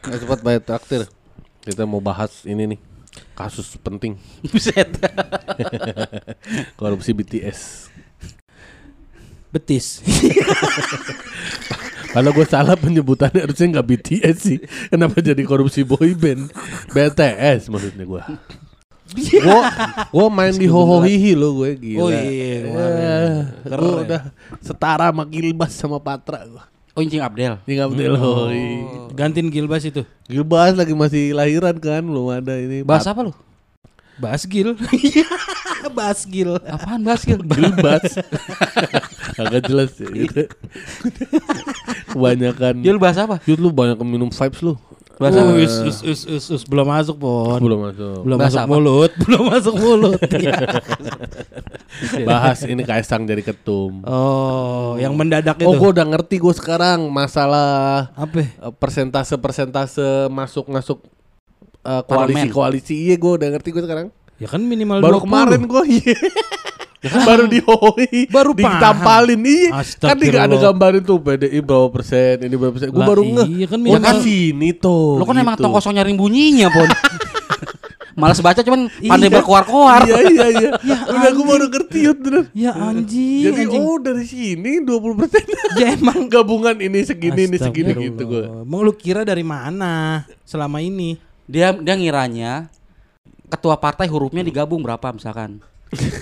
Episode paling terakhir. Kita mau bahas ini nih. Kasus penting Buset. korupsi BTS. Betis. Kalau gue salah penyebutannya harusnya nggak BTS sih. Kenapa jadi korupsi boy band? BTS maksudnya gue. Gue gue main di Hohohihi lo gue gila. Oh iya, Eh, gue udah setara sama Gilbas sama Patra gue. Oh Incing Abdel Ini nggak betul hoi. Gantiin Gilbas itu. Gilbas lagi masih lahiran kan belum ada ini. Bahas apa lu? Basgil. Basgil. Apaan bahas Gil? Gilbas. Agak jelas ya gitu. Kebanyakan. Gil bahas apa? Yud lu banyak minum vibes lu. Bahas apa? Us, us, us, us, us, belum masuk pon. Belum masuk. Belum Bahas masuk apa? mulut, belum masuk mulut. Bahas ini Kaisang jadi ketum. oh, yang mendadak itu. Oh, gue udah ngerti gue sekarang masalah apa? eh, persentase persentase masuk masuk koalisi koalisi. Iya, gue udah ngerti gue sekarang. Ya kan minimal Baru 20. kemarin gue iya. baru di hoi, Baru ditampalin iya. Kan dia ada gambarin tuh PDI berapa persen, ini berapa persen. Gue baru ngeh. iya kan oh, kan sini tuh. Lu kan emang gitu. tong kosong nyaring bunyinya pon Malas baca cuman pandai berkoar-koar Iya iya iya. Udah gue baru ngerti ya bener. Ya anjing. Jadi anjing. oh dari sini 20 persen. Ya emang Gabungan ini segini ini segini gitu gue. Emang lu kira dari mana selama ini? Dia dia ngiranya Ketua partai hurufnya digabung berapa misalkan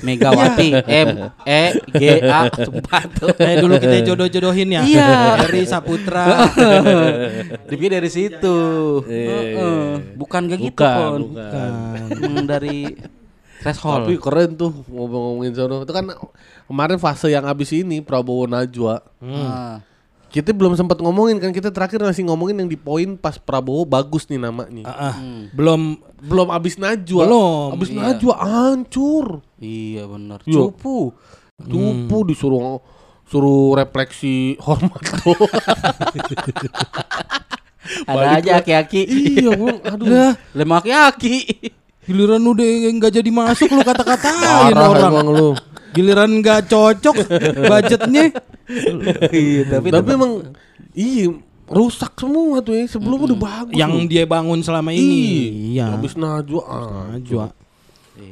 Megawati M E G A Sumpah tuh dulu kita jodoh-jodohin ya. Iya. Dari Saputra. Dipikir dari situ Heeh. Bukan kayak gitu Bukan, pon bukan. Hmm, Dari Threshold Tapi keren tuh ngomong-ngomongin sono. Itu kan kemarin fase yang abis ini Prabowo Najwa. Ah. Kita belum sempat ngomongin kan kita terakhir masih ngomongin yang di poin pas Prabowo bagus nih namanya. Ah. Belum Belum abis Najwa. Belum, Abis iya. Najwa hancur. Iya benar Yo. Cupu Cupu disuruh suruh refleksi hormat tuh. Ada aja aki-aki iya, Bang. Aduh. Lemah aki-aki giliran udah nggak jadi masuk lu kata-katain orang. emang lu. Giliran nggak cocok budgetnya. Iya tapi Tapi emang iya rusak semua tuh ya. Sebelum udah bagus. yang loh. dia bangun selama ini. Iya. Abis Najwa. ah. Najwa.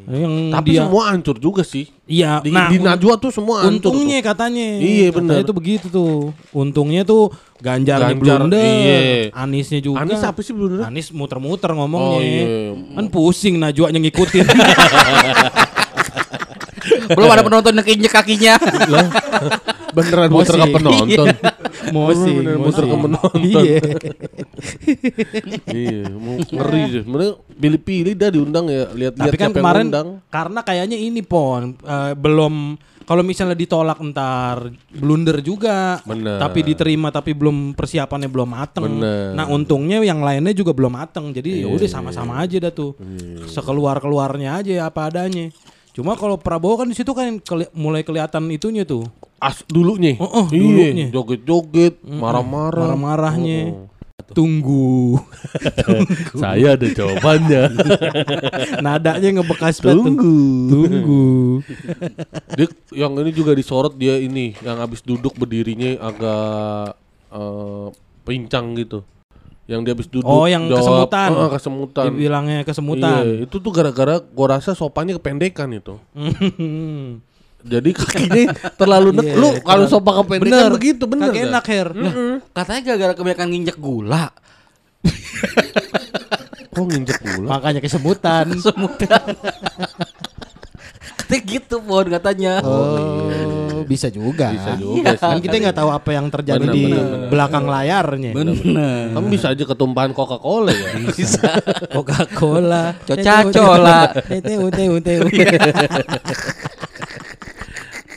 Yang Tapi dia semua hancur juga sih. Iya, Di, nah di Najwa tuh semua hancur. untungnya tuh. katanya. Iya, bener. itu begitu tuh. Untungnya tuh Ganjarnya Ganjar, blunder, iya. Anisnya juga. Anis apa sih blunder? Anis muter-muter ngomongnya. Oh, iya. Kan pusing Najwa yang ngikutin. Belum ada penonton yang keinjek kakinya beneran muter ke penonton. Mosing, Bener, muter ke penonton. Iya. iya, ngeri sih. Sebenarnya pilih-pilih dah diundang ya, lihat-lihat Tapi kan siapa yang kemarin undang. karena kayaknya ini pon eh, belum kalau misalnya ditolak ntar blunder juga. Bener. Tapi diterima tapi belum persiapannya belum mateng. Bener. Nah, untungnya yang lainnya juga belum mateng. Jadi ya Iya, udah sama-sama aja dah tuh. Sekeluar-keluarnya aja apa adanya. Cuma kalau Prabowo kan di situ kan keli- mulai kelihatan itunya tuh. As dulunya. Oh, oh, dulunya. joget-joget, marah-marah. Marah-marahnya. Oh, oh. Tunggu. Saya ada jawabannya. Nadanya ngebekas banget. Tunggu. Tunggu. Dia yang ini juga disorot dia ini yang habis duduk berdirinya agak eh, pincang gitu. Yang dia habis duduk Oh, yang kesemutan. Eh, kesemutan. Dibilangnya kesemutan. Iya, itu tuh gara-gara gua rasa sopannya kependekan itu. Jadi kakinya terlalu nek. Iya, Lu kalau terlalu- sopan kependekan begitu bener. Kagak dah. enak Her. Katanya gara-gara kebanyakan nginjek gula Kok nginjek gula? Makanya kesemutan. Semudah Katanya gitu pon katanya Oh, bisa juga. Bisa juga sih. Kan kita nggak tahu apa yang terjadi Benar, di benar. belakang layarnya. Bener Kamu bisa aja ketumpahan Coca-Cola ya. Bisa Coca-Cola. Coca-Cola. Teu teu teu.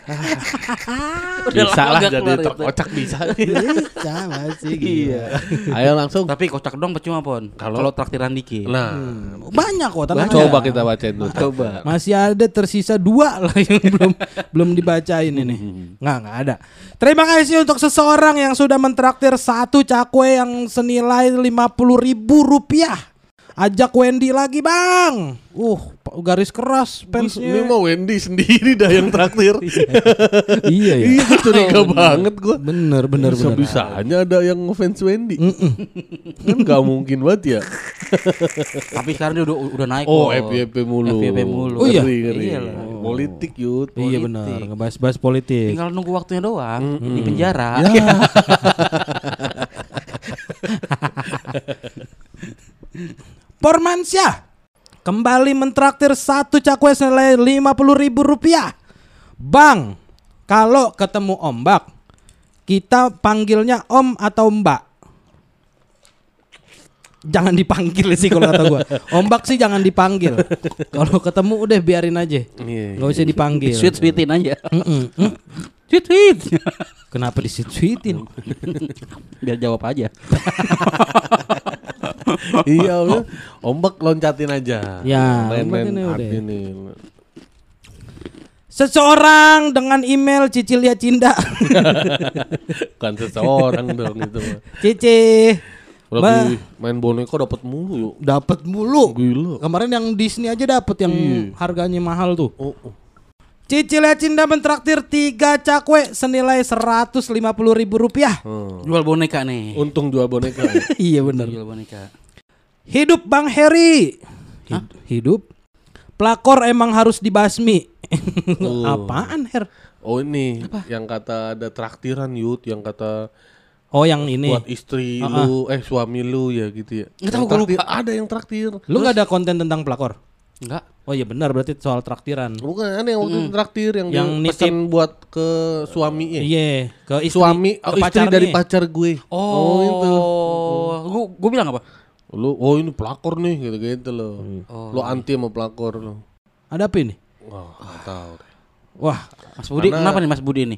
Bisa lama lah jadi keluar truk itu. kocak bisa. Bisa masih Iya. Ayo langsung. Tapi kocak dong percuma pon. Kalau- Kalau traktiran dikit. Nah, Banyak kok tenang coba aja. kita bacain dulu. Coba. Masih ada tersisa dua lah yang belum belum dibacain ini. Nggak nggak ada. Terima kasih untuk seseorang yang sudah mentraktir satu cakwe yang senilai lima puluh ribu rupiah. Ajak Wendy lagi bang. Uh garis keras Ini fansnya. mau Wendy sendiri dah yang traktir. iya ya. Iya, gue curiga banget gue. Bener bener bener. Bisa-bisanya ada yang ngefans Wendy. Kan gak mungkin banget ya. Tapi sekarang dia udah udah naik. Oh. FYP mulu. FYP mulu. Oh, iya? Ngeri, ngeri. Iyalah. Politik yut. Iya benar. Ngebahas-bahas politik. Tinggal nunggu waktunya doang di penjara. Ya. Pormansyah kembali mentraktir satu cakwe senilai lima puluh ribu rupiah. Bang, kalau ketemu ombak, kita panggilnya om atau mbak. Jangan dipanggil sih kalau kata gua. Ombak sih jangan dipanggil. Kalau ketemu udah biarin aja. Iya. Nggak usah dipanggil. Sweet sweetin aja. Mm. Sweet sweet. Kenapa disweetin? Biar jawab aja. iya, udah. ombak loncatin aja. Ya, main-main nih. Seseorang dengan email Cicilia Cinda. Bukan seseorang dong itu. Cici. Lagi main boneka dapat mulu yuk. Dapat mulu. Gila. Kemarin yang Disney aja dapat yang Iya. harganya mahal tuh. Oh, oh. Cicilia Cinda mentraktir tiga cakwe senilai 150 ribu rupiah. Hmm. Jual boneka nih. Untung jual boneka. ya. iya bener. Jual boneka. Hidup Bang Heri. Hid- Hidup. Pelakor emang harus dibasmi. Oh. Apaan Her? Oh ini yang kata ada traktiran yut, yang kata Oh yang ini. buat istri lu, eh suami lu ya gitu ya. Nggak tahu, gua traktir- Ada yang traktir. Lu nggak ada konten tentang pelakor? Enggak. Oh iya benar berarti soal traktiran. Bukan ada yang waktu itu traktir yang, Yang pesan buat ke suami ya. Iya, ke istri, Suami ke oh, istri dari pacar gue. Oh, itu. Gua gua bilang apa? Lu oh ini pelakor nih gitu-gitu loh. Oh. Lu anti sama pelakor lu. Ada apa ini? Wah, enggak tahu. Wah, Mas Budi, Karena- kenapa nih Mas Budi ini?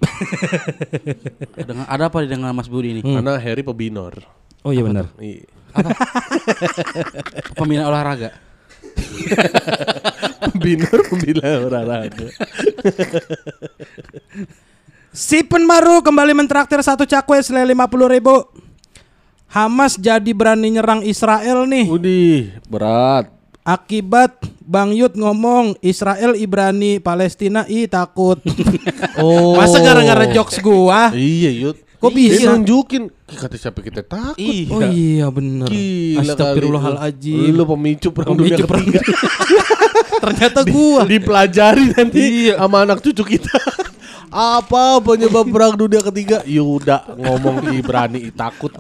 dengan ada apa dengan Mas Budi ini? Karena Harry pebinor. oh iya benar. Iya. Pembinaan olahraga. Pebinor pembina olahraga. Si Penmaru kembali mentraktir satu cakwe senilai 50 ribu. Hamas jadi berani nyerang Israel nih. Udih, berat. Akibat Bang Yud ngomong Israel Ibrani Palestina i takut. Oh. Masa gara-gara jokes gua? Iya, Yud. Kok bisa? Dia nunjukin kata siapa kita takut. Iya. Oh iya bener. Gila Astagfirullahaladzim. Lu pemicu perang dunia Pemicu ketiga. Ternyata gua. Dipelajari nanti Iya. sama anak cucu kita. Apa penyebab perang dunia ketiga? Yuda ngomong Ibrani takut.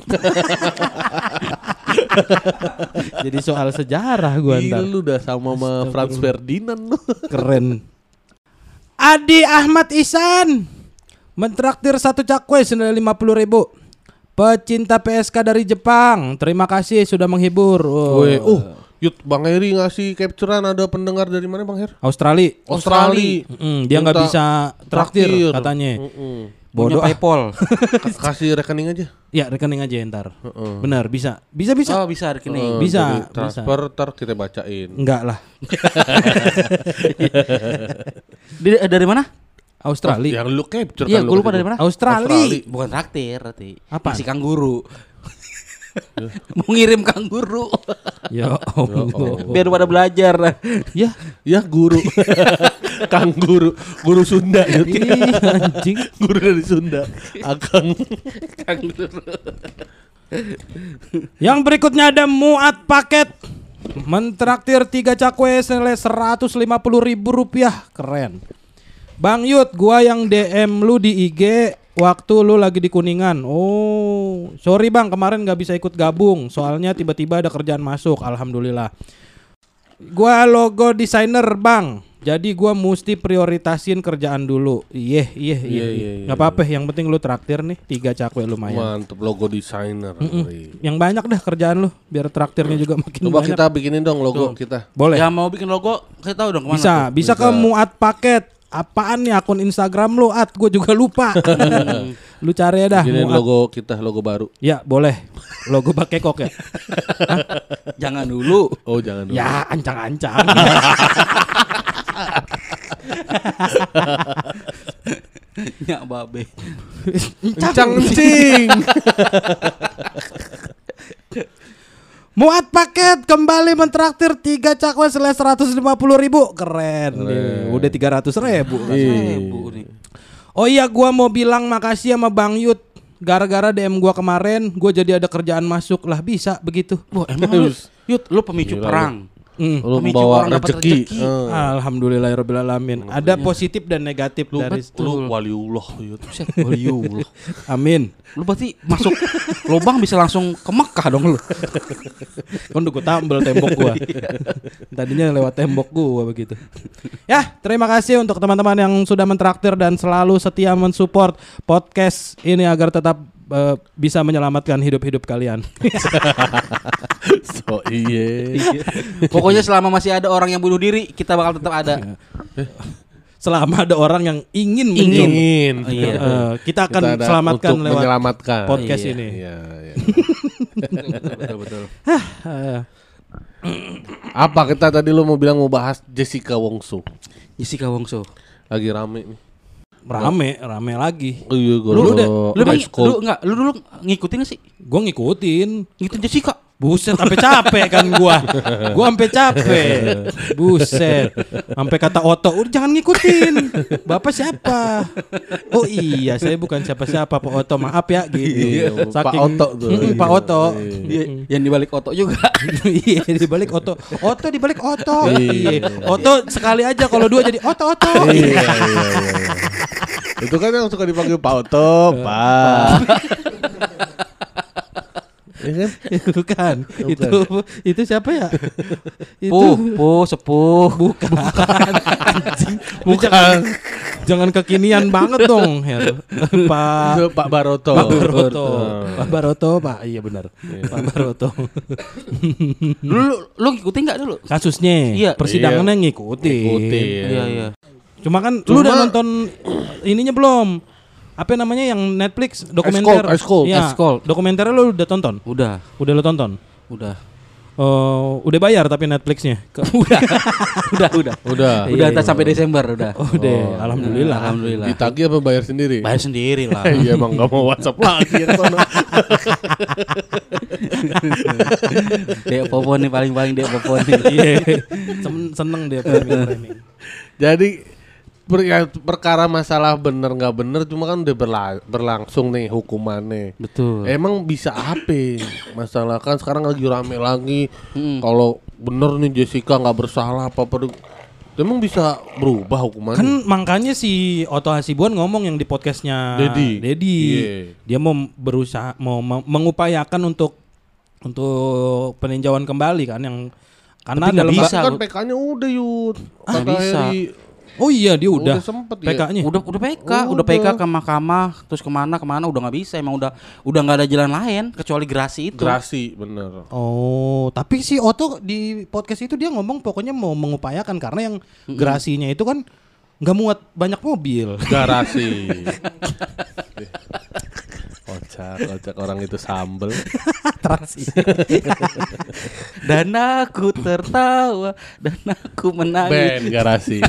Jadi soal sejarah gua Gila ntar. lu udah sama sama Franz Ferdinand lu. Keren. Adi Ahmad Isan mentraktir satu cakwe senilai 50 ribu. Pecinta PSK dari Jepang, terima kasih sudah menghibur. Oh. Uh, Yud Bang Heri ngasih capturean ada pendengar dari mana Bang Her? Australia. Australia. Mm, dia nggak bisa traktir, traktir. katanya. Mm-mm. Bodoh. Punya ah. PayPal. Ka- Kasih rekening aja. Ya rekening aja ntar. Heeh. Benar bisa, bisa bisa. Oh, bisa rekening. Eh, Bisa, jadi bisa. transfer ntar kita bacain. Enggak lah. Di- dari mana? Australia. Yang lu capture Iya, kan lu gue lupa dari mana? Australia. Bukan traktir berarti. Apa? Si kanguru. Mau ngirim kanguru. Ya Allah. Biar pada belajar. Ya, Ya guru. Kang guru, guru Sunda iya anjing. Guru dari Sunda. Akang. kanguru. Yang berikutnya ada muat paket mentraktir tiga cakwe senilai 150 ribu rupiah keren. Bang Yud, gua yang DM lu di IG waktu lu lagi di kuningan. Oh, sorry bang kemarin nggak bisa ikut gabung soalnya tiba-tiba ada kerjaan masuk. Alhamdulillah. Gua logo desainer bang. Jadi gua mesti prioritasin kerjaan dulu. Iya, iya, iya. Iya, iya, iya. Gak apa-apa, yang penting lu traktir nih tiga cakwe lumayan. Mantep logo desainer. Ngeri. Yang banyak dah kerjaan lu biar traktirnya juga makin Coba banyak. kita bikinin dong logo kita. Boleh. Ya mau bikin logo, saya tahu dong ke mana bisa, tuh. bisa ke muat paket apaan nih akun Instagram lu at gue juga lupa lu cari ya dah Ini Muat. logo kita, logo baru. ya boleh logo pakai kok ya Jangan dulu. Oh jangan dulu. ya ancang-ancang Nyak babe. Kencang kencing. Muat paket kembali mentraktir tiga cakwe selesai seratus lima puluh ribu. Keren, nih. Udah tiga ratus ribu. Ibu nih. Oh iya gua mau bilang makasih sama Bang Yud. Gara-gara DM gua kemarin Gua jadi ada kerjaan masuk. Lah bisa begitu. Wah, emang lu, Yud, lu pemicu Gila, perang. Hmm. Lu membawa orang dapat rezeki. rezeki. Eh. Alhamdulillahirrahmanirrahim Ada positif dan negatif Lu, dari situ lu waliullah. Buset, waliullah. Amin Lu berarti masuk lubang bisa langsung ke Mekah dong lu. Kan gue tambel tembok gua Tadinya lewat tembok gua begitu Ya terima kasih untuk teman-teman yang sudah mentraktir Dan selalu setia mensupport podcast ini Agar tetap eh, bisa menyelamatkan hidup-hidup kalian So iye. Pokoknya selama masih ada orang yang bunuh diri, kita bakal tetap ada. Selama ada orang yang ingin Ingin. Ingin. Iya. eh, Kita akan Kita selamatkan untuk lewat menyelamatkan. podcast Iya. ini Iya, iya. betul betul. Eh, Apa kita tadi lu mau bilang mau bahas Jessica Wongso. Jessica Wongso. Lagi rame nih. Rame, rame lagi iya, gue Lu udah- Lu, emang- lu enggak, lu dulu ngikutin gak sih? Gue ngikutin Ngikutin Jessica. Buset, sampai capek kan gua. Gua sampai capek. Buset. Sampai kata Oto, udah jangan ngikutin. Bapak siapa? Oh iya, saya bukan siapa-siapa Pak Oto. Maaf ya gitu. Iya, Pak Oto tuh. Mm, Pak Oto. Iya, yang dibalik Oto juga. Iya, di balik Oto. Oto di balik Oto. Iya. Iya. Oto sekali aja kalau dua jadi Oto Oto. Iya, iya, iya, iya. Itu kan yang suka dipanggil Pak Oto, Pak. Iya kan? Bukan. Itu itu siapa ya? itu Puh, puh, sepuh. bukan. Anjing. Lu Jangan, jangan kekinian banget dong, Her. Pak Itu Pak Baroto. Pak Baroto. Pak Baroto, Pak. Iya benar. Pak Baroto. Lu, lu ngikutin gak dulu? Kasusnya, Iya. persidangannya ngikutin. Ikutin. Iya, iya. Cuma kan lu Cuma- udah nonton ininya belum? Apa namanya yang Netflix dokumenter? Ice Cold, Iya, Ice Cold. Dokumenternya lu udah tonton? Udah, Udah lu tonton? udah. Oh, udah bayar tapi Netflixnya? Udah, udah, udah. Udah. Iya, Udah iya. entar sampai Desember udah. Oh, udah. Alhamdulillah. Alhamdulillah. Ditagih apa bayar sendiri? Bayar sendiri lah. Iya emang gak mau WhatsApp lagi yang sono. Dek Popon nih paling-paling Dek Popon nih. Iya. Sen- Seneng dia. Jadi per- ya, perkara masalah bener nggak bener cuma kan udah berla- berlangsung nih hukumannya. Betul. Emang bisa apa? Masalah kan sekarang lagi rame lagi. Mm. Kalau bener nih Jessica nggak bersalah apa apa. Emang bisa berubah hukumannya? Kan makanya si Oto Hasibuan ngomong yang di podcastnya Dedi. Dedi. Iya. Dia mau berusaha mau me- mengupayakan untuk untuk peninjauan kembali kan yang karena Tapi bisa. kan PK-nya udah yud. Ah, bisa. Heri, Oh iya dia udah, sempet ya. PK-nya. Udah udah PK, Oh, udah PK udah. ke mahkamah, terus ke mana ke mana udah nggak bisa. Emang udah udah nggak ada jalan lain kecuali gerasi itu. Gerasi bener. Oh, tapi si Oto di podcast itu dia ngomong pokoknya mau mengupayakan karena yang gerasinya itu kan nggak muat banyak mobil. Garasi. kocak, kocak orang itu sambel. Terasi. Dan aku tertawa dan aku menangis. Ben garasi.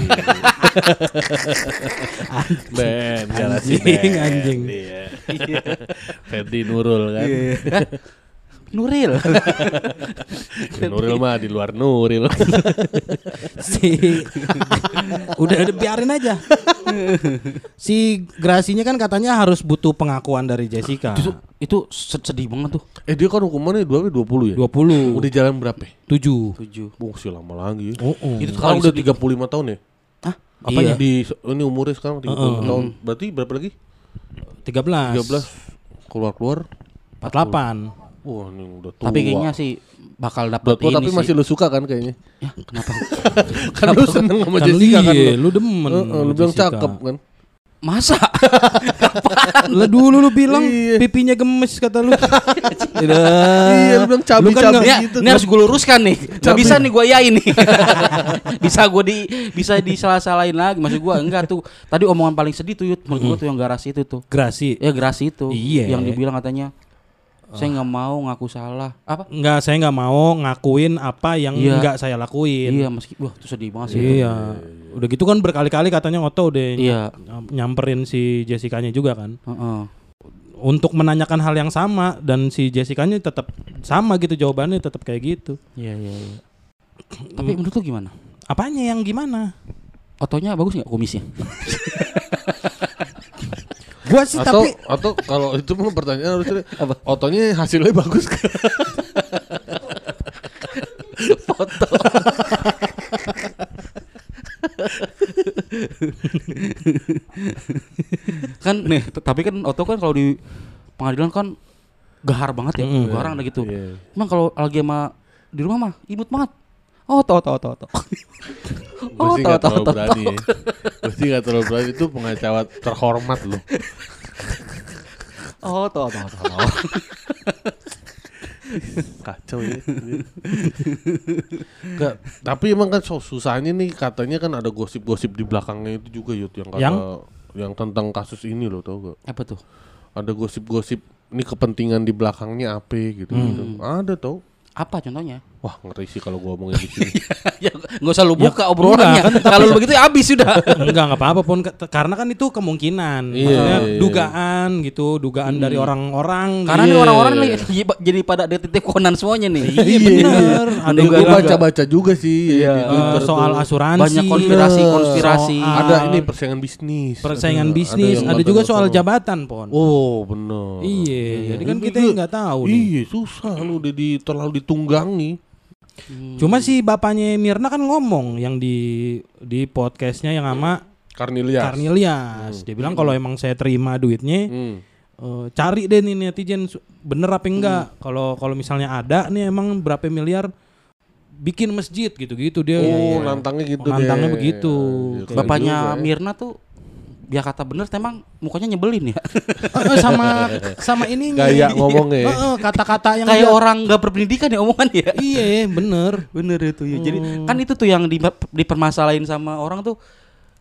ben garasi. Anjing, Ben. anjing. Iya. Ferdi Nurul kan. Hah? Nuril. Ya, Nuril mah di luar Nuril. si udah udah biarin aja. si gerasinya kan katanya harus butuh pengakuan dari Jessica. itu itu sed- sedih banget tuh. eh dia kan hukumannya dua 20 ya? 20 Udah jalan berapa? ya? 7. Tujuh. Oh, masih lama lagi. Oh, oh. Itu Sekarang kali udah sedih. 35 tahun ya? Hah? Apanya Iya. di ini umurnya sekarang 35 tahun. Berarti berapa lagi? 13. 13 keluar-keluar. 48. Wah, ini udah tua. Tapi kayaknya sih bakal tua ini tapi sih. masih lu suka kan kayaknya. Ya, kenapa? kan lu seneng sama Kan Jessica kan. iya, lu. lu demen. Heeh, lu sama bilang Jessica. cakep kan. Masa? Lah dulu lu bilang Iya. pipinya gemes kata lu. Iya, lu bilang cabi-cabi Lu kan Ini, gitu. ini harus gue luruskan nih. Gak bisa nih gue yain nih. bisa gue di bisa disalah-salahin lagi. Maksud gue enggak tuh. Tadi omongan paling sedih tuh Yud. Menurut gue tuh yang garasi itu tuh. Grasi. Ya gerasi itu. Iya. Yang dibilang katanya saya nggak mau ngaku salah. Apa? Enggak, saya nggak mau ngakuin apa yang Iya. enggak saya lakuin. Iya meski wah itu sedih banget sih. itu. Iya. Udah gitu kan berkali-kali katanya Otto udah Iya. nyam- nyamperin si Jessica-nya juga kan. Heeh. Untuk menanyakan hal yang sama dan si Jessica-nya tetap sama gitu jawabannya tetap kayak gitu. Iya iya. iya. Tapi menurut lu gimana? Apanya yang gimana? Otonya bagus nggak kumisnya? Gua sih Atau tapi atau kalau itu mah pertanyaan harusnya Apa? otonya hasilnya bagus kan? Foto. kan nih, tapi kan Oto kan kalau di pengadilan kan gahar banget ya, Mm. garang ada gitu. Iya. Emang kalau lagi sama di rumah mah imut banget. Oh, Oto, Oto, Oto, Oto. Oh, terlalu tahu, berani ya. Berarti nggak terlalu berani itu pengacara terhormat loh. Oh, Oto, Oto, Oto, Oto. Kacau ya. Nggak, tapi emang kan susahnya nih katanya kan ada gosip-gosip di belakangnya itu juga Yud yang kata Yang? yang tentang kasus ini loh tau gak? Apa tuh? Ada gosip-gosip ini kepentingan di belakangnya apa gitu gitu. Ada tau? Apa contohnya? Wah ngeri sih kalau gua ngomongin di sini. ya nggak usah lu Ya, buka obrolannya. enggak, kan, Kalau lu begitu ya habis sudah. enggak enggak apa-apa pun karena kan itu kemungkinan. Iya, Maksudnya iya, iya. dugaan gitu, dugaan dari orang-orang. Karena nih Iya. orang-orang lagi jadi- jadi pada detektif Conan semuanya nih. Iya bener. Ada Dugaan yang Gue baca-baca juga sih Iya. di Twitter soal asuransi, Banyak konspirasi-konspirasi. Ada ini persaingan bisnis. persaingan Ada- bisnis, ada, katanya juga soal jabatan, pon. Oh bener. Iya, jadi kan kita nggak tahu nih. Iya susah lu udah di, terlalu ditunggangi. Cuma si bapaknya Mirna kan ngomong yang di di podcastnya yang sama Karnilias. Karnilias. Dia bilang kalau emang saya terima duitnya, Hmm. eh, cari deh nih netizen bener apa enggak. Kalau kalau misalnya ada nih emang berapa miliar bikin masjid gitu-gitu dia. Oh, Iya. nantangnya gitu Nantangnya deh. begitu. Iya, keren Bapaknya juga ya. Mirna tuh dia kata bener emang mukanya nyebelin ya. Eh, sama sama ininya. Gaya ngomongnya ya. Kata-kata yang Kayak dia- orang nggak berpendidikan ya omongan ya. Iya, bener. Bener itu ya. Jadi Hmm. kan itu tuh yang di, dipermasalahin sama orang tuh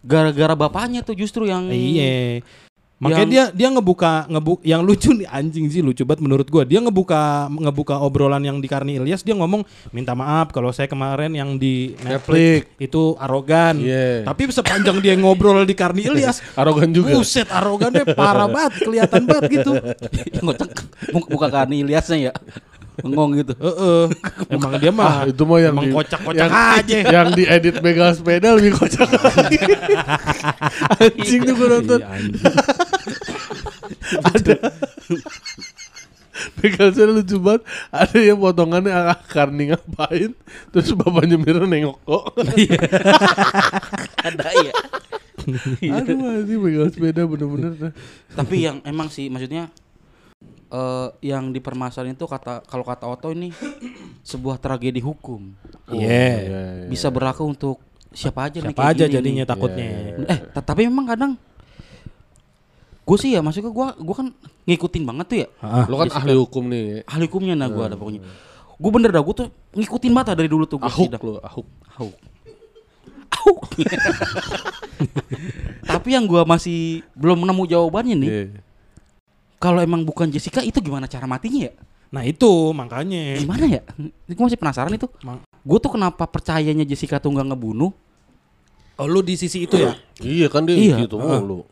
gara-gara bapaknya tuh justru yang Iya. Makanya Yang- dia dia ngebuka ngebu yang lucu nih anjing sih lucu banget menurut gua. Dia ngebuka ngebuka obrolan yang di Karni Ilyas dia ngomong minta maaf kalau saya kemarin yang di Netflix, Netflix. itu arogan. Iya. Tapi sepanjang dia ngobrol di Karni Ilyas Arogan juga. Buset arogannya parah banget kelihatan banget gitu. ngocek buka Karni Ilyasnya ya. Bengong gitu. Heeh. Emang dia Ah, mah itu mah yang emang kocak-kocak yang, aja. yang diedit begal sepeda lebih kocak lagi. Anjing tuh gue nonton. Iya, anjing. ada begal sepeda lucu banget. Ada yang potongannya ah, Karni ngapain, terus bapaknya Mira nengok kok. Ada ya. Aduh anjing begal sepeda bener-bener. Tapi yang emang sih maksudnya eh yang dipermasalahin itu kata kalau kata Oto ini sebuah tragedi hukum. Iya. iya. Bisa berlaku untuk siapa aja nih Siapa kayak aja gini jadinya nih. takutnya. Eh, ta- tapi memang kadang gue sih ya maksudnya gue gue kan ngikutin banget tuh ya. Lo kan ahli hukum nih. ahli hukumnya nah gue ada pokoknya gue bener dah gue tuh ngikutin banget dari dulu tuh gue Ahuk lo, ahuk. Ahuk. Ahuk. tapi yang gue masih belum nemu jawabannya nih Iya. Kalau emang bukan Jessica itu gimana cara matinya ya Nah itu makanya. gimana ya gue masih penasaran itu gue tuh kenapa percayanya Jessica tuh nggak ngebunuh Oh lu di sisi itu ya? Iya kan dia Iya. gitu mulu.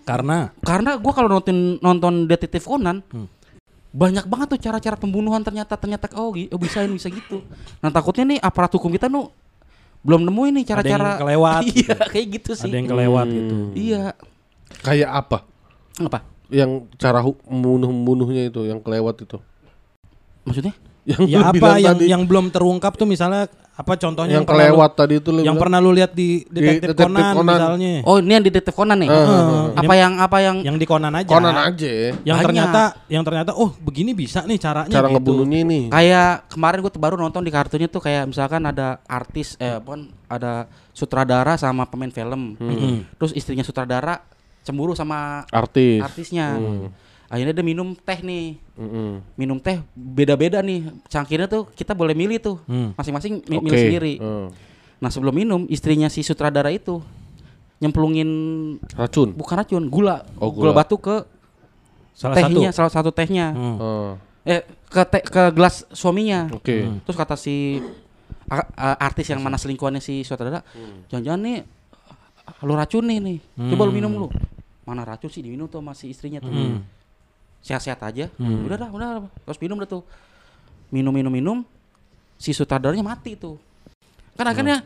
Karena karena gue kalau nonton nonton detektif Conan Hmm. banyak banget tuh cara-cara pembunuhan ternyata ternyata oh, oh bisa ini bisa gitu nah takutnya nih aparat hukum kita nu belum nemu ini Ada cara-cara yang kelewat iya gitu. kayak gitu sih ada yang kelewat Hmm. gitu. iya Kayak apa? apa Yang cara membunuh membunuhnya itu, yang kelewat itu. maksudnya Yang Ya lu apa yang tadi, yang belum terungkap tuh misalnya apa contohnya yang lu- kelewat tadi itu lu yang bilang? pernah lu lihat di detektif Detektif Conan, Conan. misalnya. oh ini yang di detektif Conan nih Eh, Heeh. apa Ini yang apa yang yang di Conan aja. Conan aja. Yang Banyak. ternyata yang ternyata oh begini bisa nih caranya Cara gitu. ngebunuhnya ini. kayak kemarin gue baru nonton di kartunya tuh kayak misalkan ada artis eh apa ada sutradara sama pemain film Hmm. terus istrinya sutradara cemburu sama Artis. artisnya. Hmm. Akhirnya dia minum teh nih. Mm-mm. Minum teh beda-beda nih. Cangkirnya tuh kita boleh milih tuh. Hmm. Masing-masing mi- Oke. milih sendiri. Hmm. Nah, sebelum minum istrinya si sutradara itu nyemplungin Racun. bukan racun, gula. Oh, gula. gula. batu ke Salah tehnya, satu. salah satu tehnya. Hmm. Oh, Eh ke te- ke gelas suaminya. Oke. Terus kata si a- a- artis yang mana selingkuhannya si sutradara, jangan-jangan nih lu racun nih nih. Coba lu minum lu. Mana racun sih diminum tuh sama si istrinya tuh. Hmm. Sehat-sehat aja. Udah dah, udah. dah. Terus minum dah tuh. Minum minum minum si sutradaranya mati tuh. Kan akhirnya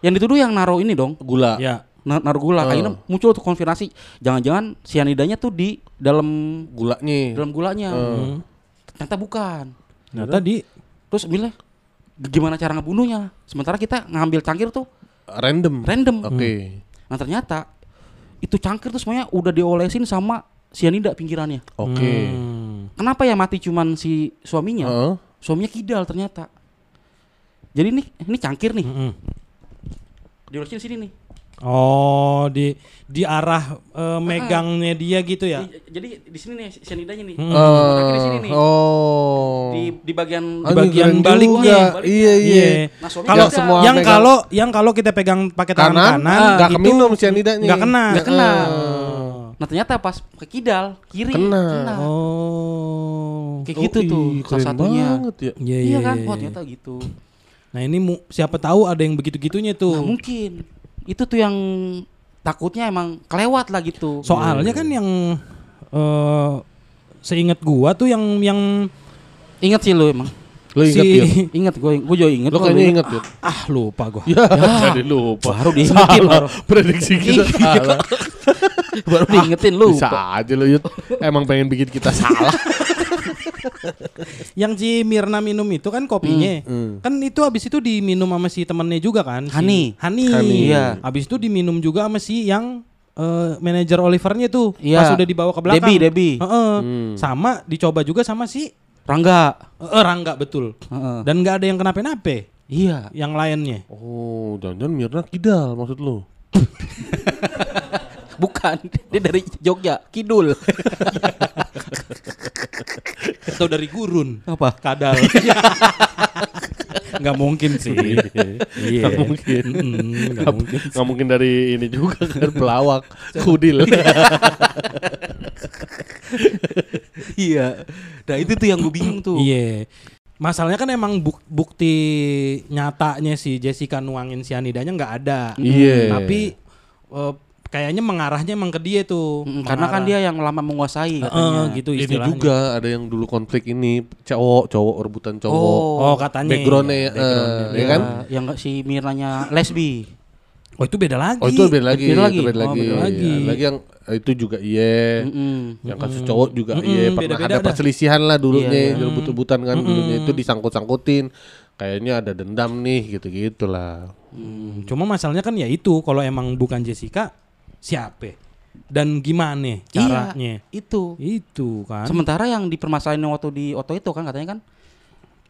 yang dituduh yang naruh ini dong, Gula. Ya. na- naruh gula. Oh. Akhirnya muncul tuh konfirmasi, jangan-jangan sianidanya tuh di dalam Gulanya. dalam gulanya. Hmm. Ternyata bukan. Nah tadi Terus bilang gimana cara ngebunuhnya? Sementara kita ngambil cangkir tuh Random. random. Oke. Nah ternyata itu cangkir tuh semuanya udah diolesin sama sianida pinggirannya. Oke. Hmm. Kenapa ya mati cuman si suaminya? Heeh. Suaminya kidal ternyata. Jadi ini ini cangkir nih. Mm-mm. Diolesin sini nih. Oh di di arah eh, megangnya dia gitu ya? Di- jadi di sini nih sianidanya nih. Hmm. Cangkir di sini nih. Oh. Di di bagian Di bagian baliknya. juga. Iya iya. Nah, suaminya Kalau kidal. semua yang kalau yang kalau kita pegang pakai tangan Kanan, kanan, nggak itu keminum cyanidanya. nggak kena. Nggak kena. Oh. Nah ternyata pas ke kidal kiri Kena. Oh. Kayak gitu tuh salah satunya. banget ya. Iya Iya kan? iya, Oh iya. ternyata gitu. Nah ini mu- siapa tahu ada yang begitu-gitunya Nah, tuh. mungkin itu tuh yang takutnya emang kelewat lah gitu. Soalnya kan yang eh seingat gua tuh yang yang Ingat sih lu emang. Lo ingat si ya? Ingat gue, gue juga inget. Lo kok, kayaknya lu ingat ya? ah lupa gua. Ya, jadi lupa. Baru diingetin baru. Prediksi kita salah. baru diingetin lu. Bisa aja lo Yud. Emang pengen bikin kita salah. Yang si Mirna minum itu kan kopinya. Hmm. Kan itu habis itu diminum sama si temennya juga kan? si- Hani. Hani. Hani. Iya. Habis itu diminum juga sama si yang eh, manajer Olivernya tuh. Iya. Pas udah dibawa ke belakang. Debbie, Debbie. Heeh. Hmm. Sama dicoba juga sama si Rangga. eh, Rangga betul. Heeh. Dan nggak ada yang kenapa-napa Iya. yang lainnya. Oh, jangan-jangan Mirna kidal maksud lo? Bukan, dia dari Jogja, Kidul. Atau dari gurun. Apa? Kadal. Nggak mungkin sih. Iya. Nggak mungkin. Mm, nggak mungkin. nggak mungkin dari ini juga kan pelawak kudil. iya. Nah itu tuh yang gue bingung tuh. Iya. Masalahnya kan emang buk- bukti nyatanya si Jessica nuangin sianidanya nggak ada. Iya. Tapi eh, kayaknya mengarahnya emang ke dia tuh. Mm, Karena kan dia yang lama menguasai katanya. gitu ini istilahnya. juga ada yang dulu konflik ini cowok cowok rebutan cowok. Oh, katanya. Backgroundnya, Iya, eh, backgroundnya. ya kan? Ya, yang nggak si Mirnanya lesbi. Oh itu beda lagi. Oh itu beda lagi, Beda lagi? itu beda Oh, lagi. beda lagi. Ada lagi yang eh, itu juga iya. Mm-mm. Yang kasus cowok juga Mm-mm, iya pernah beda-beda ada dah. perselisihan lah dulunya, Iya, rebut-rebutan kan dulunya itu disangkut-sangkutin. Kayaknya ada dendam nih gitu-gitu lah. Hmm, Cuma masalahnya kan ya itu kalau emang bukan Jessica siapa? Dan gimana caranya? Iya, itu. Itu kan. Sementara yang dipermasalahin waktu di Oto itu kan katanya kan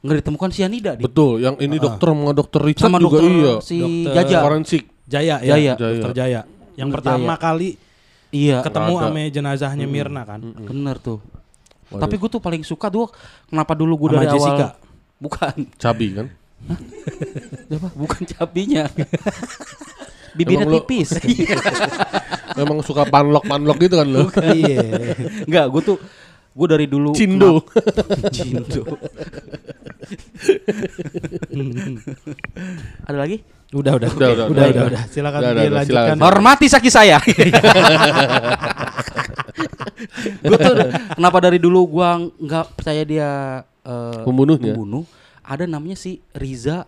nggak ditemukan sianida di Betul, yang ini dokter sama dokter Richard sama juga dokter iya. si Dokter- Jaja. Forensik. Jaya ya, Jaya. Dokter Jaya. Yang Dokter pertama Jaya. kali Iya, ketemu sama jenazahnya Mirna kan. bener tuh. Waduh. Tapi gue tuh paling suka tuh kenapa dulu gue dari Jessica. awal bukan Cabi kan? apa bukan cabinya bibirnya Emang tipis Memang suka panlok-panlok gitu kan lo. Iya. Enggak, gue tuh gue dari dulu Cindo. Cindo. Ada lagi? Udah, udah. Udah, udah, udah, udah. udah. Silakan Udah, dilanjutkan. silakan. Hormati saki saya. gue tuh kenapa dari dulu gua nggak percaya dia eh, Pembunuhnya? pembunuh. Ada namanya si Riza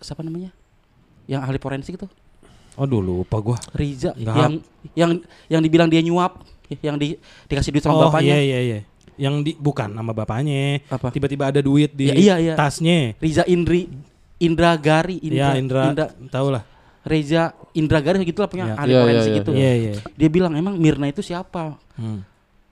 siapa namanya? Yang ahli forensik tuh. Aduh lupa gua. Riza Nggak. yang yang yang dibilang dia nyuap, yang di dikasih duit sama oh bapaknya. iya iya iya. Yang di bukan nama bapaknya. Apa? Tiba-tiba ada duit di Ya, iya, iya. tasnya. Riza Indri Indra Gari Iya Indra, tahu lah. Reza Indra Gari gitu lah punya Iya. ahli Iya, iya, forensik iya. itu. Iya iya. Dia bilang emang Mirna itu siapa? Hmm.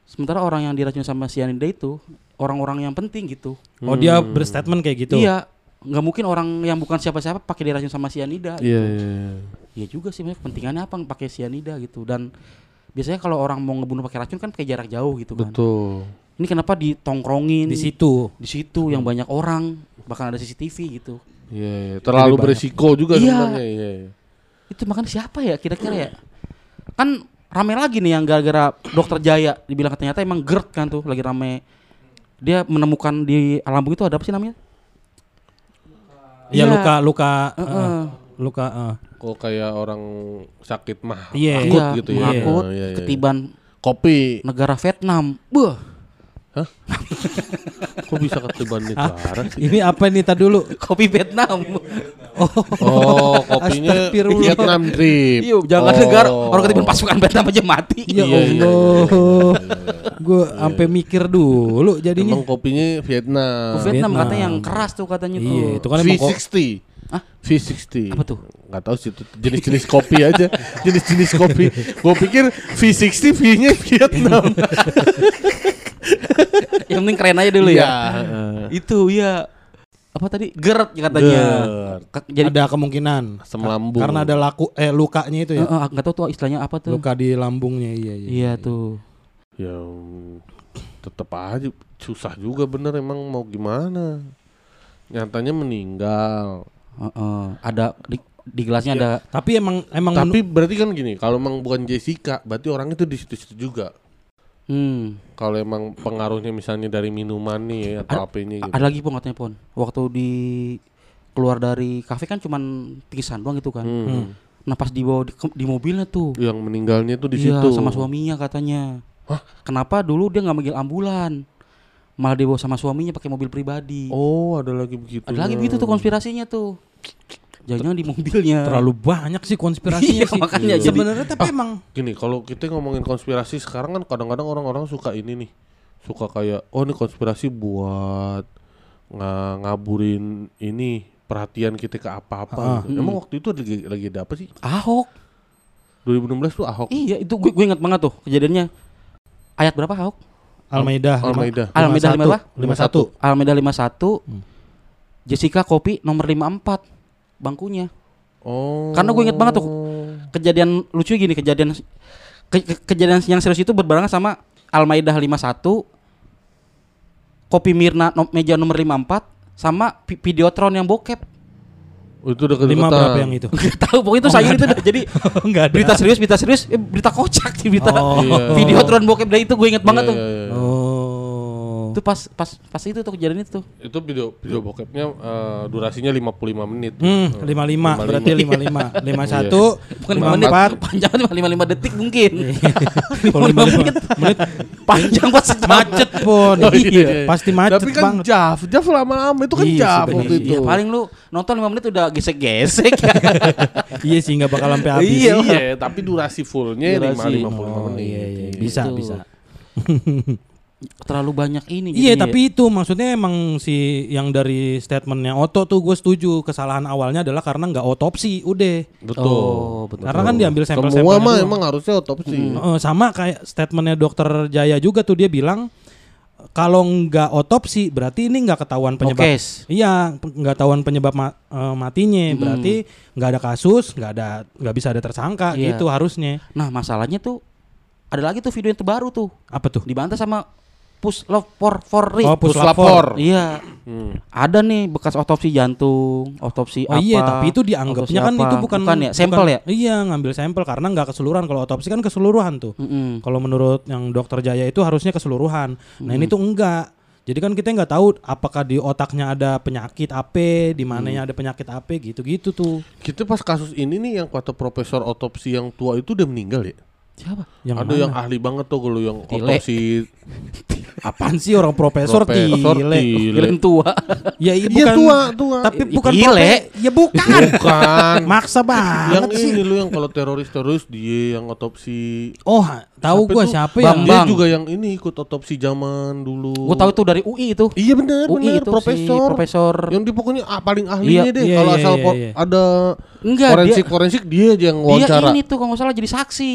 Sementara orang yang diracun sama cyanida itu orang-orang yang penting gitu. Oh dia berstatement kayak gitu. Iya, nggak mungkin orang yang bukan siapa-siapa pakai diracun sama cyanida. Iya, iya, iya. Iya juga sih, maksudnya kepentingannya apa pakai cyanida gitu dan biasanya kalau orang mau ngebunuh pakai racun kan pakai jarak jauh gitu kan. Betul. Ini kenapa ditongkrongin Di situ. di situ yang banyak orang, bahkan ada CCTV gitu. Iya, iya. terlalu banyak. beresiko juga Iya. sebenarnya. Iya. iya. Itu makan siapa ya kira-kira ya? Kan rame lagi nih yang gara-gara dokter Jaya dibilang ternyata emang GERD kan tuh lagi rame. Dia menemukan di lambung itu ada apa sih namanya? Ya Iya. luka luka Heeh. eh, luka eh. Kok kayak orang sakit mah Iya. akut Iya, gitu ya. Iya, iya, iya. ketiban Kopi. negara Vietnam. Buh, Kok bisa ketiban negara sih? Ini apa nih tadi dulu? kopi Vietnam. Oh, kopinya Astagfirullah. Vietnam drip. Iya, jangan Oh. negara orang ketiban pasukan Vietnam aja mati. Ya Iya, iya, Allah. Gue sampai mikir dulu jadinya. Emang kopinya Vietnam. Vietnam, Vietnam. katanya yang keras tuh katanya tuh. Iya, itu kan emang kok V60. Hah? V60. Apa tuh? Gak tahu sih itu jenis-jenis kopi aja. Jenis-jenis kopi. Gue pikir V60 V-nya Vietnam. yang penting keren aja dulu Iya, ya. heeh. Itu ya apa tadi GERD ya katanya. GERD. Jadi ada kemungkinan Asam lambung. karena ada laku eh lukanya itu ya. eh, nggak tahu tuh istilahnya apa tuh. Luka di lambungnya iya iya. Iya tuh. Ya tetap aja susah juga bener emang mau gimana. Nyatanya meninggal. Heeh. Ada di, di gelasnya ada Tapi emang emang Tapi berarti kan gini, kalau emang bukan Jessica, berarti orang itu di situ-situ juga. Hmm. Kalau emang pengaruhnya misalnya dari minuman nih ya, atau apanya gitu. Ada lagi pon katanya pon. Waktu di keluar dari kafe kan cuman pingsan doang gitu kan. Hmm. Nah pas dibawa di, di mobilnya tuh. Yang meninggalnya tuh di iya, situ. sama suaminya katanya. Kenapa dulu dia nggak manggil ambulan? Malah dibawa sama suaminya pakai mobil pribadi. Oh, ada lagi begitu. Ada lagi begitu tuh konspirasinya tuh. Jangan-jangan di mobilnya. terlalu banyak sih konspirasinya Iya, sih. makanya jadi- sebenarnya tapi emang Gini, kalau kita ngomongin konspirasi sekarang kan kadang-kadang orang-orang suka ini nih. Suka kayak oh ini konspirasi buat nga- ngaburin ini perhatian kita ke apa-apa gitu. Emang waktu itu lagi lagi ada apa sih? Ahok. 2016 tuh Ahok Iya, itu gue gue ingat banget tuh kejadiannya. Ayat berapa Ahok? Al-Maidah Al-Maidah. Al-Maidah lima apa? 51. Almeida 51. Jessica kopi nomor 54 bangkunya. Oh. Karena gue inget banget tuh kejadian lucu gini, kejadian ke- ke- kejadian yang serius itu berbarengan sama Almaidah 51 kopi Mirna no- meja nomor 54 sama vi- Videotron yang bokep. Oh, itu udah Lima berapa yang itu? Gak tahu pokoknya itu sayur itu dah. jadi Enggak ada. berita serius, berita serius, eh, berita kocak sih berita. Oh. Iya. Videotron bokep dah itu gue inget banget Iya, tuh. iya, iya. Oh. Itu pas pas pas itu tuh kejadian itu tuh. Itu video video bokepnya eh, durasinya 55 menit. Hmm, 55 berarti 55. 51 Bukan 5 menit, 54 panjang cuma 55 detik mungkin. Kalau 55 menit, 55 menit panjang buat macet pun. Oh, iya, iya. Pasti macet Tapi kan banget. Jav, Jav lama-lama itu kan Iya, Jav sebenarnya. waktu itu. Iya, paling lu nonton 5 menit udah gesek-gesek. iya sih nggak bakal sampai habis. Iya. Iya, tapi durasi fullnya Durasi. 5 55 Oh, menit. iya, iya. Bisa, Gitu. bisa. Terlalu banyak ini Iya jadinya. tapi itu maksudnya emang si yang dari statementnya Oto tuh gue setuju kesalahan awalnya adalah karena nggak otopsi udah Betul. Oh, betul. karena kan diambil Semua sampel-sampel mah emang harusnya otopsi. sama kayak statementnya dokter Jaya juga tuh dia bilang kalau nggak otopsi berarti ini nggak ketahuan penyebab iya nggak ketahuan penyebab ma- eh, matinya berarti nggak ada kasus nggak ada nggak bisa ada tersangka Iya. gitu harusnya Nah, masalahnya tuh ada lagi tuh video yang terbaru tuh. apa tuh Dibantah sama Pus Love for for Ri. oh Puslapor. puslapor Iya. Hmm. Ada nih bekas otopsi jantung, otopsi Oh apa. iya, tapi itu dianggapnya kan apa. itu bukan ya, sampel ya? Iya, ngambil sampel karena nggak keseluruhan. Kalau otopsi kan keseluruhan tuh. Mm-mm. Kalau menurut yang dokter Jaya itu harusnya keseluruhan. Nah ini tuh enggak. Jadi kan kita nggak tahu apakah di otaknya ada penyakit apa, di mananya ada penyakit apa, gitu-gitu tuh. Kita pas kasus ini nih yang kata profesor otopsi yang tua itu udah meninggal ya. Siapa? Yang Ada mana? yang ahli banget tuh kalau yang Tile. otopsi apaan sih orang profesor, Profesor tile? Tile. Tua. Ya iya Iya bukan tua, tua. Tapi bukan tile. Ya bukan. Bukan. Maksa yang banget sih. ini lu yang kalau teroris-teroris dia yang otopsi. Oh, tahu Siapa gua itu? siapa Dia yang Bambang. juga yang ini ikut otopsi zaman dulu. Gue tahu itu dari UI itu. Iya benar, UI benar itu profesor. si profesor. Yang dia pokoknya ah, paling ahlinya Iya, deh iya, kalau iya, asal iya, iya. ada Enggak, forensik dia forensik dia aja yang dia wawancara. ini tuh kalau nggak salah jadi saksi.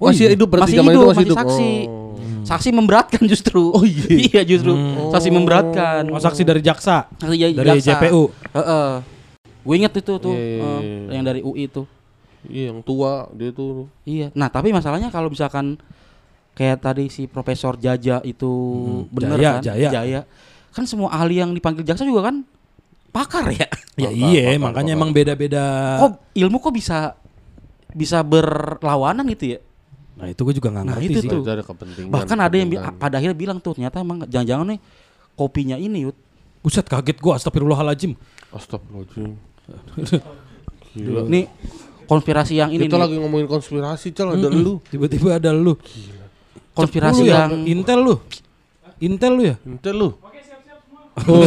masih iya. hidup berarti masih zaman hidup, itu masih masih hidup. saksi. Oh. Saksi memberatkan justru. Oh, iya. iya justru. Saksi memberatkan. Oh, saksi dari jaksa. Saksi jadi dari jaksa. JPU. Heeh. Gue inget itu tuh Iya, iya, iya. yang dari UI itu. Iya yang tua dia tuh. Iya. Nah, tapi masalahnya kalau misalkan kayak tadi si Profesor Jaja itu bener Jaya, kan? Jaya. Kan semua ahli yang dipanggil jaksa juga kan pakar ya. Ya iya, makanya bakal. emang beda-beda. Kok ilmu kok bisa bisa berlawanan gitu ya? Nah itu gue juga nggak Nah, ngerti itu sih. tuh. Ada kepentingan. Bahkan ada yang pada akhirnya bilang tuh ternyata emang jangan-jangan nih kopinya ini Yud. Buset kaget gue, astagfirullahaladzim. Astagfirullahaladzim. Gila. Nih konspirasi yang ini Kita nih, lagi ngomongin konspirasi, Cal, ada lu. Tiba-tiba ada lu. konspirasi Lu ya, yang Intel lu. Intel lu ya? Intel lu. Oh,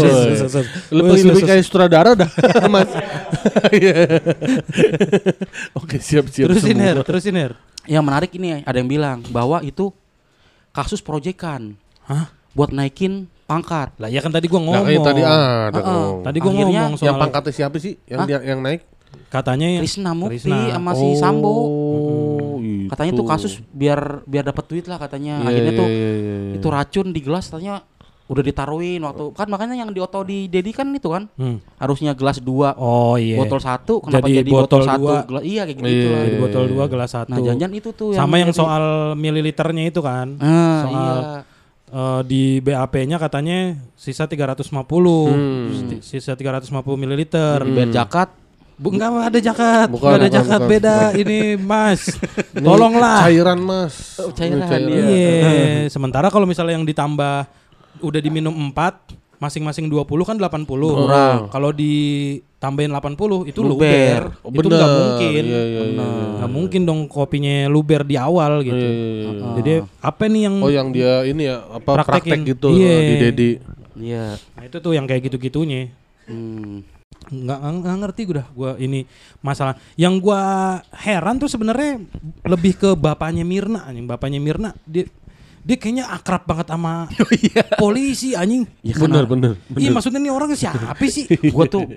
Lebih lebih kayak sutradara dah, Mas. Iya. Oke, siap-siap Terusin. Her, terusin Her. Yang menarik ini ada yang bilang bahwa itu kasus proyekan Hah? buat naikin pangkat. Lah ya kan tadi gua Nah, ngomong. kayak tadi ada Heeh. ngomong. Tadi gua Akhirnya ngomong soal Yang pangkatnya siapa sih? Yang Hah? dia, yang naik? katanya yang Krisna Mukti Krisna. sama si Sambo. Oh, Katanya tuh kasus biar biar dapat duit lah katanya. Iya, Akhirnya iya, tuh iya, iya, iya. itu racun di gelas katanya udah ditaruhin waktu kan makanya yang di oto di Dedi kan itu kan Hmm. harusnya gelas dua Oh iya. botol satu kenapa Jadi jadi, botol botol, satu dua. gelas iya kayak gitu Iya, lah. Jadi botol dua gelas satu. nah jangan itu tuh Sama yang jadi- soal mililiternya itu kan. ah, soal iya. eh, di BAP-nya katanya sisa 350. Hmm. Sisa 350 mililiter. biar jakat Bu, enggak ada jakat, Bukan, enggak ada bukan, jakat bukan. beda ini Mas. Tolonglah. Cairan, Mas. Oh, cairan, Ini iya. Iya, sementara kalau misalnya yang ditambah udah diminum 4 masing-masing 20 kan 80. Kurang. Kalau ditambahin 80 itu Luber. luber. Oh, itu nggak mungkin. Iya, iya, iya, Bener. iya. Nggak mungkin dong kopinya luber di awal gitu. Iya, iya, iya, iya. Jadi apa nih yang Oh, yang dia ini ya apa Praktekin. praktek gitu Iya. di Dedi. iya Nah, itu tuh yang kayak gitu-gitunya. hmm. nggak nggak ngerti gue dah gua ini masalah yang gua heran tuh sebenarnya lebih ke bapaknya Mirna anjing bapaknya Mirna dia dia kayaknya akrab banget sama polisi anjing Ya, Bener, karena- bener. iya maksudnya nih orang siapa sih gua tuh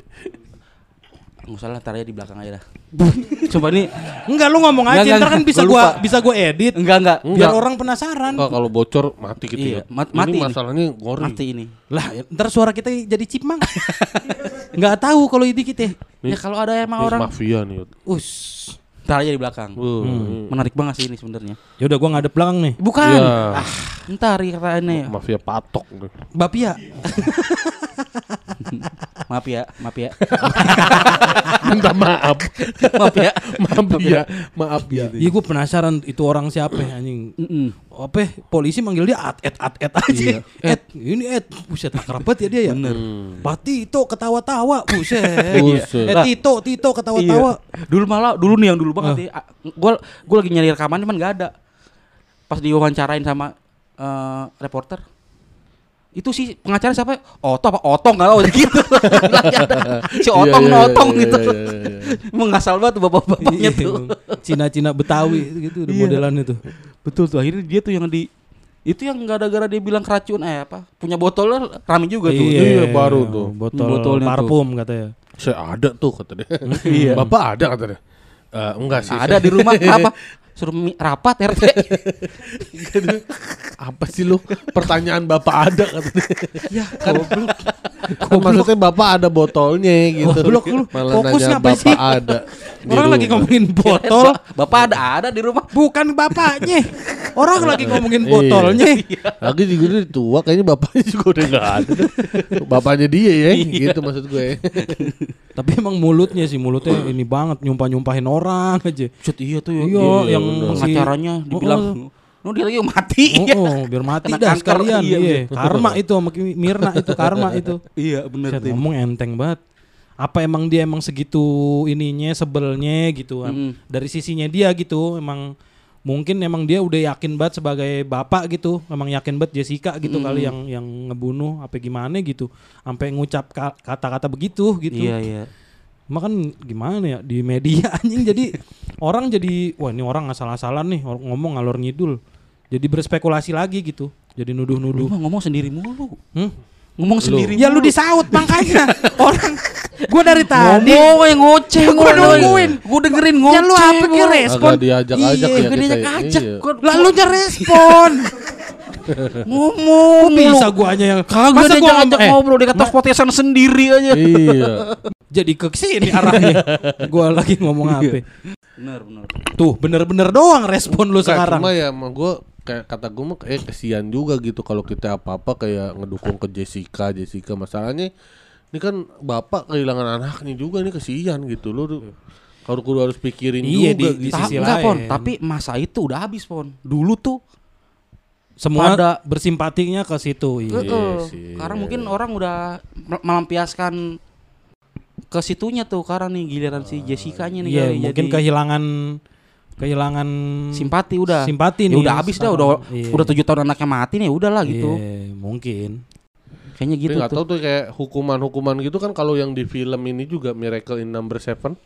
nggak usah lah taruh di belakang aja dah coba nih enggak lu ngomong Enggak, aja enggak, ntar kan enggak. bisa Gua lupa. bisa gua edit enggak enggak biar Enggak. orang penasaran Enggak kalau bocor mati gitu Iya, ya. mat- mati ini ini. masalahnya ngori. mati ini lah ntar suara kita jadi chipmang nggak tahu kalau ini kita Ini- ya kalau ada emang Ini orang mafia nih. Us taruh aja di belakang. Hmm. ini menarik banget sih ini sebenarnya. Ya udah gua ngadep belakang nih. Bukan. Iya. ah ntar kataannya Mafia patok. Bapia maaf ya maaf ya Minta maaf. maaf ya maaf ya. Maaf ya. Iya gue penasaran itu orang siapa ya, anjing apa ya, polisi manggil dia at et at et aja et ini et buset akrab banget ya dia ya Hmm. Pak Tito ketawa-tawa buset Buset. eh Tito Tito ketawa-tawa Iya. Dulu malah dulu nih yang dulu banget ya. Gua gua lagi nyari rekaman cuman nggak ada. Pas diwawancarain sama eh, reporter itu sih pengacara siapa? Oto apa Otong nggak tahu gitu. Si Otong Iya, iya, Otong iya, gitu. iya, iya, iya. Emang ngasal banget tuh bapak-bapaknya Iya, tuh. Cina-Cina Betawi gitu Iya. modelannya tuh Betul tuh akhirnya dia tuh yang di itu yang gara-gara dia bilang keracun eh apa punya botolnya rame juga tuh. Iya, baru tuh. botol Botolnya tuh. parfum katanya Saya ada tuh kata dia. Iya. Bapak ada kata dia. Eh, enggak sih. Ada di rumah apa? Suruh rapat RT. Apa sih lu? Pertanyaan Bapak ada kata dia. ya goblok Kan maksudnya Bapak ada botolnya gitu. Goblok lu. Malah Fokus nanya ngapain Bapak sih? ada. orang lagi ngomongin botol Bapak ada ada di rumah. bukan bapaknya orang lagi ngomongin Iya. botolnya Lagi juga dia tua kayaknya bapaknya juga udah enggak ada. Bapaknya dia ya, Iya. gitu maksud gue. Tapi emang mulutnya sih mulutnya ini banget nyumpah-nyumpahin orang aja. Cut iya tuh Iya, yang si- pengacaranya dibilang Oh, No dia lagi mati. Oh, oh, biar mati Kena dah kanker, sekalian. iya, Iya, karma itu sama Mirna itu karma itu. Iya bener Set, ngomong enteng banget. Apa emang dia emang segitu ininya sebelnya gitu kan. Mm. Dari sisinya dia gitu emang mungkin emang dia udah yakin banget sebagai bapak gitu. Emang yakin banget Jessica gitu kali yang yang ngebunuh apa gimana gitu. Sampai ngucap ka- kata-kata begitu gitu. Iya iya. Makan gimana ya di media anjing jadi orang jadi wah ini orang asal-asalan nih ngomong ngalor ngidul. Jadi berspekulasi lagi gitu. Jadi Lu nuduh-nuduh. mah ngomong sendiri mulu. Hmm? Ngomong sendiri. Ya lu disaut makanya. orang gua dari tadi Ngomong yang ngoceh Gua ngomong. nungguin. Gua dengerin ngoceh. Ya lu apa kira respon? Agak diajak-ajak Iya, ya Gua kita. diajak-ajak. Iya. Lu nya respon. Ngomong Kok bisa mulu. guanya yang Kagak Masa gua ngajak eh, ngobrol dia kata spotesan sendiri aja. iya. jadi ke sini arahnya. gua lagi ngomong apa? Benar, benar. Tuh, bener-bener doang respon lu sekarang. Cuma ya emang gue kayak kata gue mah kayak kesian juga gitu kalau kita apa-apa kayak ngedukung ke Jessica, Jessica masalahnya ini kan bapak kehilangan anaknya juga nih kesian gitu loh. Kalau kudu harus pikirin Iya, juga di- di gitu. Ta- sisi enggak, lain. Pon, tapi masa itu udah habis, Pon. Dulu tuh Semua pada- bersimpatinya ke situ. Iya. Heeh. sih. Sekarang mungkin orang udah mel- melampiaskan ke situnya tuh sekarang nih giliran si Jessica-nya nih Iya, kali mungkin jadi kehilangan kehilangan simpati udah. simpati ya nih udah habis dah udah. Iya. udah tujuh tahun anaknya mati nih udahlah gitu. Iya, mungkin. Kayaknya Tapi gitu nggak tuh. tahu tuh kayak hukuman-hukuman gitu kan kalau yang di film ini juga Miracle in Number Seven,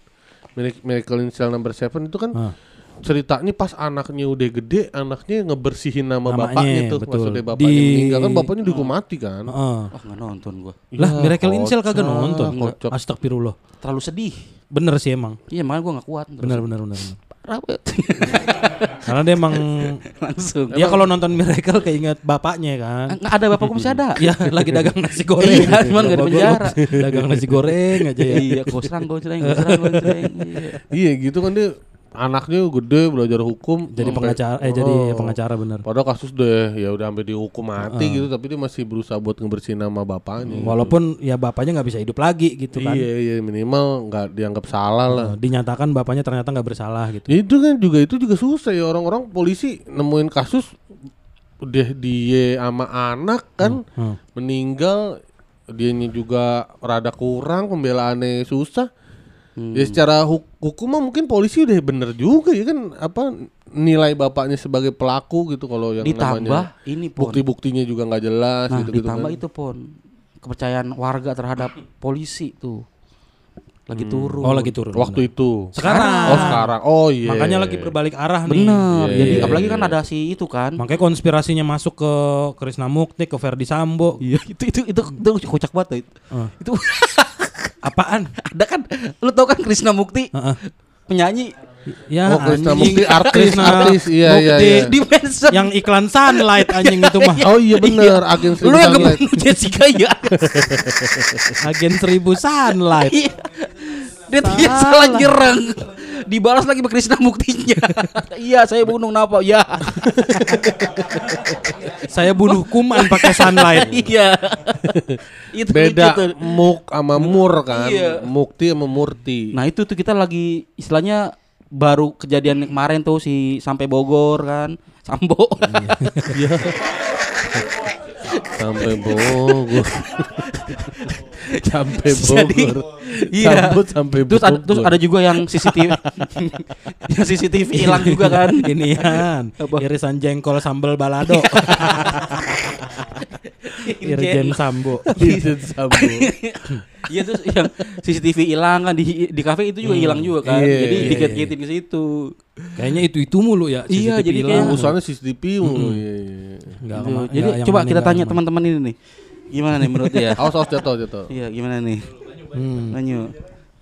Mirac- Miracle in Cell Number Seven itu kan Ah. Ceritanya pas anaknya udah gede, anaknya ngebersihin nama Namanya, bapaknya tuh, betul. maksudnya bapaknya Di- meninggal kan bapaknya dihukum mati kan. Heeh. Wah, nggak nonton gua. Lah, Ya, Miracle in Cell kagak nonton. kocak. Astagfirullah. Terlalu sedih. Bener sih emang. Iya, makanya gua nggak kuat. Terus Bener bener bener. bener. Karena dia emang Langsung. dia kalau nonton Miracle keinget bapaknya kan. Nggak ada bapak gua masih ada. Iya, lagi dagang nasi goreng. Iya, cuman nggak di penjara. Dagang nasi goreng aja ya. Iya, gosrang gosrang. Iya. Iya gitu kan dia anaknya gede belajar hukum Jadi sampai- pengacara eh jadi Oh. pengacara bener. Padahal kasus deh ya udah sampai dihukum mati gitu tapi dia masih berusaha buat ngebersihin nama bapaknya. Walaupun ya bapaknya nggak bisa hidup lagi gitu kan. Iya iya minimal nggak dianggap salah lah. Eh, Dinyatakan bapaknya ternyata nggak bersalah gitu. Itu kan juga itu juga susah ya orang-orang polisi nemuin kasus udah dia sama anak kan Hmm. meninggal dianya juga rada kurang pembelaannya susah. Hmm. Ya secara huk- hukum mah mungkin polisi udah bener juga ya kan apa nilai bapaknya sebagai pelaku gitu kalau yang Ditambah namanya ini pon. bukti-buktinya juga nggak jelas Nah, gitu gitu ditambah kan. itu pon kepercayaan warga terhadap polisi tuh lagi turun. Oh lagi turun. Waktu itu. Sekarang. Oh sekarang. Oh iya. Makanya lagi berbalik arah nih. Bener. Iya, Jadi iya, apalagi iya. kan ada si itu kan. Makanya konspirasinya masuk ke Krisna Mukti, ke Ferdi Sambo. Iya, itu itu itu itu kocak banget itu. Eh, Itu apaan? ada kan lu tau kan Krisna Mukti Heeh. penyanyi Ya Oh, Krisna. Mukti artis, artis. Iya, iya, iya. di Manson. Yang iklan sunlight anjing itu mah. Oh iya bener agen lu seribu yang sunlight. ngebunuh Jessica ya. Agen seribu sunlight. Dia dia salah nyerang. Dibalas lagi sama Krisna Muktinya. iya, saya bunuh kenapa? Ya. Saya bunuh kuman pakai sunlight. iya. itu Beda tuh. muk sama mur kan. Iya. Mukti sama murti. Nah itu tuh kita lagi istilahnya baru kejadian kemarin tuh si sampai Bogor kan Sambo Iya. Sampai Bogor. sampai Jadi, Bogor. iya. Sambut sampai terus ada, Bogor. terus ada juga yang CCTV yang CCTV hilang juga kan Inian, irisan jengkol sambal balado. Irjen Sambo. Irjen Sambo. Iya terus yang CCTV hilang kan di di kafe itu juga hilang juga kan Iya, jadi iya, dikit-kitin ke situ Kayaknya itu itu mulu ya. Iya, CCTV jadi hilang. kayak- Urusannya CCTV mulu. Iya, iya. Nggak Gitu. kema- jadi nggak yang coba kita tanya teman-teman ini nih gimana nih menurut dia Awas awas jatuh jatuh. iya gimana nih Hmm. Lanjut.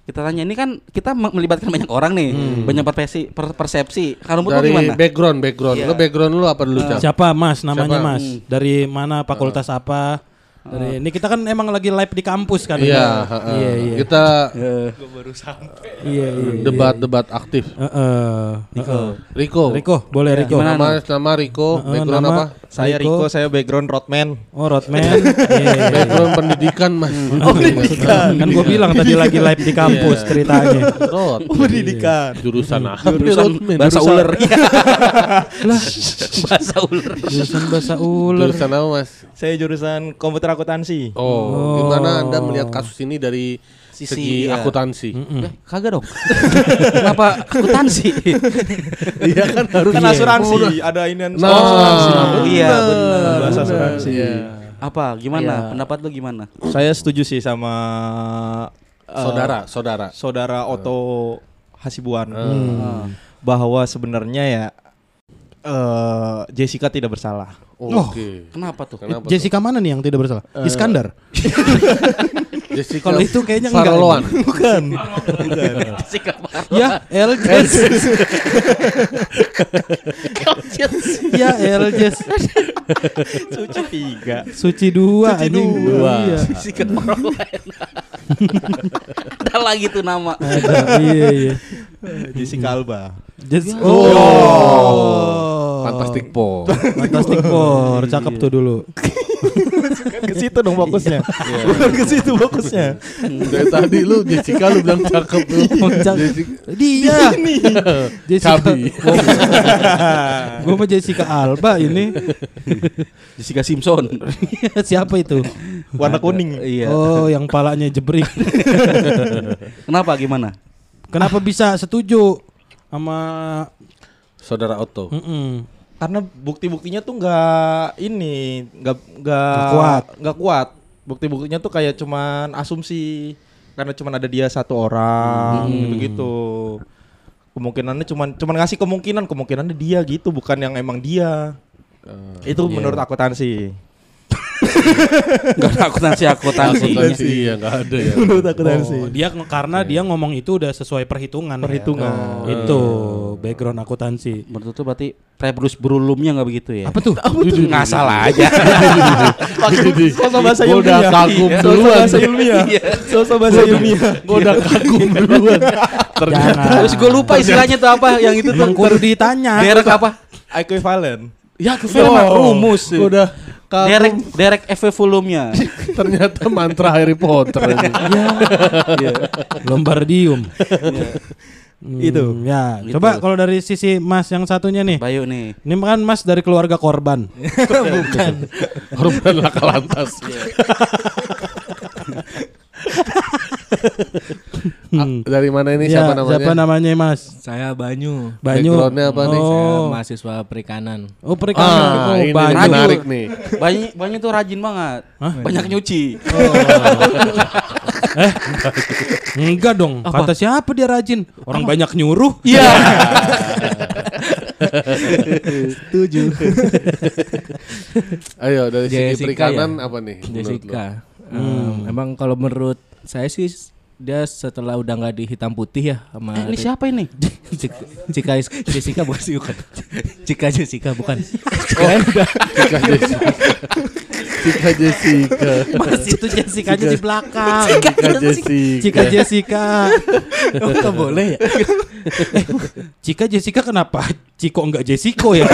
Kita tanya ini kan kita me- melibatkan banyak orang nih, banyak persepsi, per- persepsi. Kalau menurut lu Dari gimana? background background. Iya. Lu background lu apa dulu, Cak? Siapa Mas? Namanya Siapa? Mas. Dari mana? Fakultas apa? Dari ini kita kan emang lagi live di kampus kan. Iya, ya? heeh. Iya, iya. Kita Iya, iya. debat-debat aktif. Heeh. heeh. Riko. Riko, boleh Riko. Gimana Nama nama Riko, Heeh, background nama? apa? Saya Riko. Riko, saya background roadman. Oh, Rodman. Iya, iya, iya. Background pendidikan, Mas. Oh, kan gue bilang tadi lagi live di kampus Iya. ceritanya. Rot. Pendidikan. Jurusan apa? Jurusan bahasa Jurusan- ular. Lah, bahasa ular. jurusan bahasa ular. Jurusan apa, Mas? Saya jurusan komputer akuntansi. Oh, gimana Anda melihat kasus ini dari Sisi, segi iya. akuntansi? Eh, kagak dong. Kenapa akuntansi? Iya kan harus Kan asuransi, ada ini Nah, asuransi. Oh, iya, bener. Bahasa asuransi. Iya. Apa? Gimana? Iya. Pendapat lu gimana? Saya setuju sih sama eh, Saudara, saudara. saudara Oto Hasibuan Hmm. Ah. bahwa sebenarnya ya eh, Jessica tidak bersalah. Oh. Oke. Kenapa tuh? Kenapa tuh? Jessica mana nih yang tidak bersalah? Iskandar. Jessica Kalau itu kayaknya enggak. Farloan. Bukan. Jessica Ya, Eljes. ya, Eljes. Suci tiga. Suci dua Suci anjing. dua. Iya. Jessica. Ada lagi tuh nama. Ada, iya, iya. Jessica Alba. Jes- oh. Fantastic Four. Fantastic Four, cakep tuh dulu. Kan ke situ dong fokusnya. Bukan ke situ fokusnya. Dari tadi lu Jessica lu bilang cakep tuh. Jessica. Dia. Jessica. Gue sama Jessica Alba ini. Jessica Simpson. Siapa itu? Warna kuning. Iya. Oh, yang palanya jebrik. Kenapa gimana? Kenapa bisa setuju sama Saudara Otto. Mm-mm. Karena bukti-buktinya tuh nggak ini, nggak nggak kuat. nggak kuat. Bukti-buktinya tuh kayak cuman asumsi karena cuman ada dia satu orang gitu-gitu. Kemungkinannya cuman cuman ngasih kemungkinan, kemungkinannya dia gitu, bukan yang emang dia. Itu menurut akuntansi. Enggak ada akuntansi akuntansi. Akuntansi iya nggak ada ya. menurut akuntansi. Oh, dia karena dia ngomong itu udah sesuai perhitungan. ya. Perhitungan. Oh, itu background akuntansi. Menurut tuh berarti Prebrus Brulumnya nggak begitu ya? Apa tuh? Nggak salah aja. Sosok bahasa Gua udah ilmiah. kagum Sosok duluan. bahasa ilmiah. Sosok bahasa ilmiah. Gua udah kagum duluan. Ternyata. Terus gue lupa istilahnya tuh apa yang itu tuh. Kudu ditanya. Derek apa? Equivalent. Ya, ke film rumus. Udah kagum. Derek Derek EV volumenya. Ternyata mantra Harry Potter. ini. Lombardium. Hmm, Itu. Ya, Gitu. coba kalau dari sisi Mas yang satunya nih. Bayu nih. Ini kan Mas dari keluarga korban. Korban laka lantas. Ah, Dari mana ini Ya, siapa namanya? Siapa namanya Mas? Saya Banyu. Banyu. Backgroundnya apa nih? Saya Oh, mahasiswa perikanan. oh perikanan. Ah, oh, ini Banyu. menarik nih. Banyu Banyu tuh rajin banget. Banyak nyuci. Enggak dong. Kata siapa dia rajin? Orang banyak nyuruh. Iya. Ayo dari segi Jessica perikanan ya? apa nih? Jessica. Em, emang kalau menurut saya sih dia setelah udah nggak di hitam putih ya sama Eh, ini siapa ini? Cik- Cika Jessica bukan sih bukan. Cika Jessica bukan. Kirain udah Cika Jessica. Cika Jessica. Mas itu Jessica-nya di belakang. Cika Jessica. Cika Jessica. oh, nggak boleh ya. Cika Jessica kenapa? Ciko enggak Jessico ya?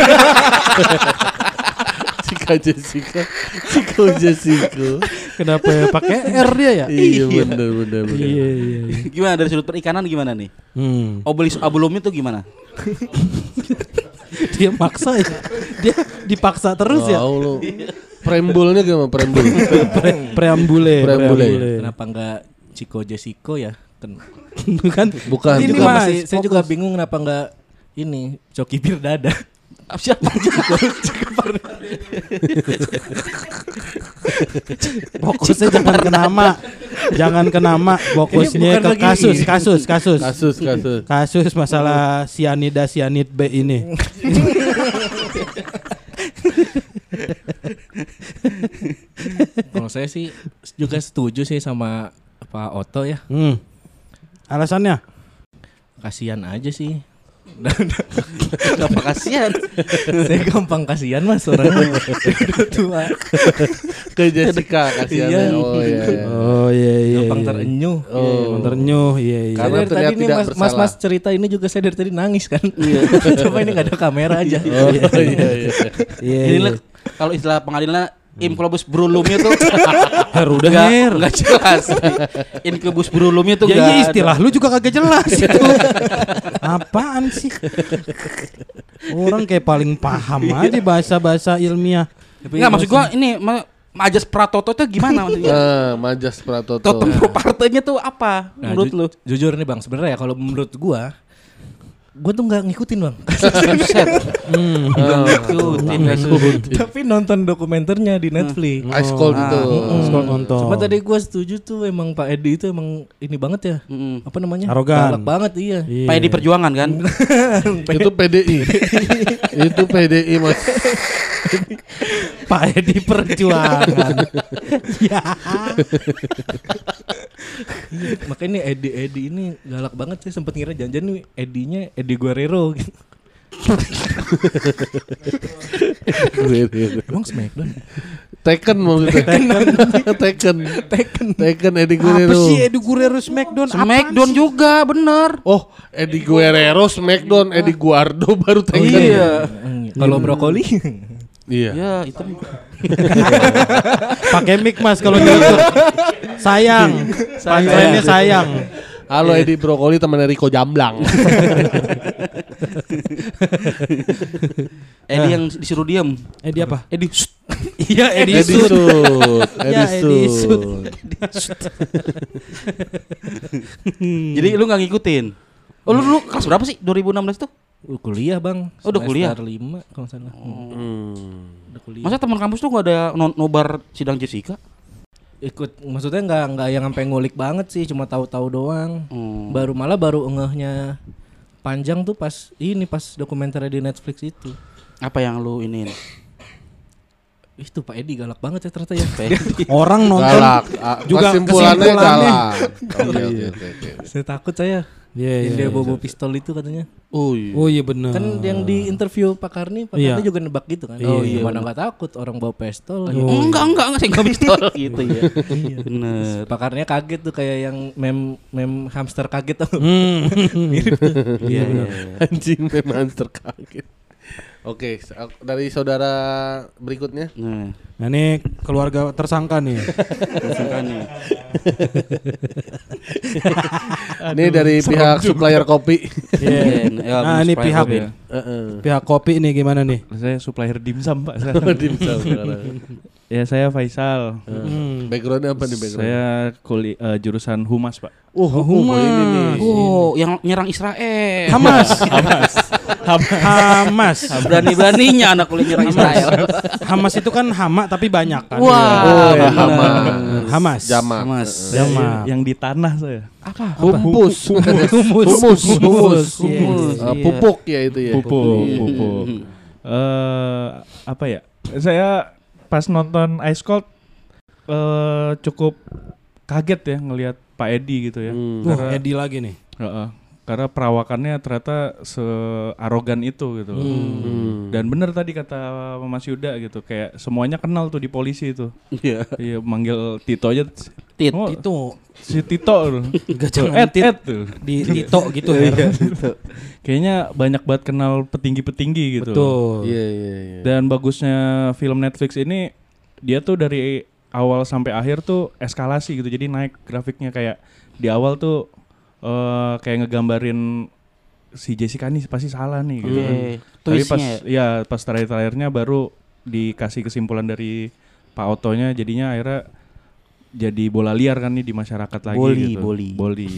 Cika Jessica. Ciko Jessica. Kenapa ya pakai R dia ya? Iya benar benar benar. Iya iya. iya. Gimana dari sudut perikanan gimana nih? Hmm. Obelis abulumnya tuh gimana? Dia maksa ya. Dia dipaksa terus ya. Wow lu. Prembulnya gimana prembul? Pre- preambule, Preambule. Kenapa nggak Ciko Jessico ya? Ken- Bukan. Bukan. Ini juga Mas, masih, saya juga bingung kenapa nggak ini Coki Birdada. Ah, Siapa? Fokusnya jangan ke nama. Jangan ke nama, fokusnya ke kasus, kasus, kasus. Kasus kasus. Kasus masalah sianida sianid B ini. Kalau saya sih juga setuju sih sama Pak Oto ya. Hmm. Alasannya? Kasihan aja sih. Kenapa kasihan? saya gampang kasihan mas orangnya Udah tua Ke Jessica kasihan. Iya. Oh iya. iya. Oh iya iya. gampang iya. terenyuh Oh, terenyuh, iya iya. Karena dari tadi tidak mas, mas mas cerita ini juga saya dari tadi nangis kan coba ini nggak ada kamera aja Oh iya iya. Iya. Ini kalau istilah pengadilan Incubus brulumnya tuh Her udah nggak her. nggak jelas. Incubus brulumnya tuh Ya iya ada. istilah lu juga kagak jelas itu. Apaan sih? Orang kayak paling paham aja bahasa-bahasa ilmiah. Enggak maksud gua ini ma- Majas Pratoto tuh gimana maksudnya? Nah, Majas Pratoto. Totem partainya tuh apa Nah, menurut ju- lu? jujur nih bang sebenarnya ya kalau menurut gua gue tuh nggak ngikutin bang. Hmm. Ngikutin, ngikutin. Tapi nonton dokumenternya di Netflix. Ice cold itu. Nonton. Cuma tadi gue setuju tuh emang Pak Edi itu emang ini banget ya. Mm-mm. Apa namanya? Arogan. Galak banget iya. Iya. Pak Edi perjuangan kan? itu PDI. itu PDI Mas. Pak Edi perjuangan. ya. Makanya nih Edi Edi ini galak banget sih sempet ngira janjian nih Edinya Edi Guerrero gitu. Emang Smackdown? Tekken maksudnya. Tekken. Tekken. Tekken Eddie Apa Guerrero. sih Eddie Guerrero Smackdown? Smackdown sih? juga bener. Oh, Eddie Guerrero Smackdown, Eddie Guardo baru Tekken. Iya. Kalau brokoli Iya. Ya itu Pakai mic Mas kalau gitu. Sayang. Punchline-nya sayang. Halo Eddie Brokoli teman Rico Jamblang. Edi yang disuruh diam. Edi apa? Edi shh. Iya Edi Sud. Eddie Sud. Jadi lu nggak ngikutin. Oh lu, lu kelas berapa sih 2016 tuh? Uh, kuliah bang Oh, udah kuliah? Semester lima kalau salah Hmm. Udah kuliah Masa teman kampus tuh nggak ada no- nobar sidang Jessica? Ikut maksudnya nggak nggak yang sampai ngulik banget sih Cuma tahu-tahu doang Hmm. Baru malah baru ngehnya panjang tuh pas ini pas dokumenter di Netflix itu Apa yang lu ini? Itu Pak Edi galak banget ya ternyata ya Orang nonton Galak. Ah, juga kesimpulannya kesimpulannya. galak. Oke oke oke. oke. Saya takut saya Iya, Yang iya, dia iya. bawa pistol itu katanya Oh iya. Oh iya benar. Kan yang di interview Pak Karni Pak Iya. Karni juga nebak gitu kan Iya, Oh iya, iya mana nggak takut orang bawa pistol Oh, Oh, enggak enggak enggak saya nggak pistol gitu ya. Bener. Pak Karni kaget tuh kayak yang mem mem hamster kaget tuh Hmm. Iya benar. Anjing memang terkaget. Oke, dari saudara berikutnya. Nah, Nah ini keluarga tersangka nih. tersangka nih. Ini dari pihak supplier kopi. Iya. ya, Nah ini pihak kopi. Heeh. pihak kopi nih gimana nih? Saya supplier dimsum pak. Dimsum. Ya saya Faisal. Hmm. Backgroundnya apa nih background? Saya kuli eh, jurusan humas pak. Oh, oh, Humas. ini nih. Oh, yang nyerang Israel. Hamas. Hamas. Berani-beraninya anak kuliah nyerang Israel. Hamas itu kan hama tapi banyak kan. Wah, Oh, ya. Hamas. Hamas. Jama. Hamas. Jama. yang di tanah saya. Apa? Humus. Humus. Humus. Humus. Humus. Iya. pupuk ya itu ya. Pupuk, Iya. pupuk. Eh apa ya? Saya pas nonton Ice Cold eh cukup kaget ya ngelihat Pak Edi gitu ya. Hmm. Wah, Edi lagi nih. Heeh. Karena perawakannya ternyata searogan itu gitu. loh. Hmm. Dan bener tadi kata Mas Yuda gitu, kayak semuanya kenal tuh di polisi itu. Iya. Iya manggil Tito aja. Tit. Oh, Itu si Tito tuh. Tuh, jangan tit Ed tuh. di Tito gitu ya. Kayaknya banyak banget kenal petinggi-petinggi gitu. Betul. Iya iya iya. Dan bagusnya film Netflix ini dia tuh dari awal sampai akhir tuh eskalasi gitu. Jadi naik grafiknya kayak di awal tuh eh kayak ngegambarin si Jessica nih pasti salah nih gitu. kan. Iya. Tapi pas ya pas terakhir-terakhirnya baru dikasih kesimpulan dari Pak Otonya jadinya akhirnya jadi bola liar kan nih di masyarakat lagi Boli, gitu. boli. Boli.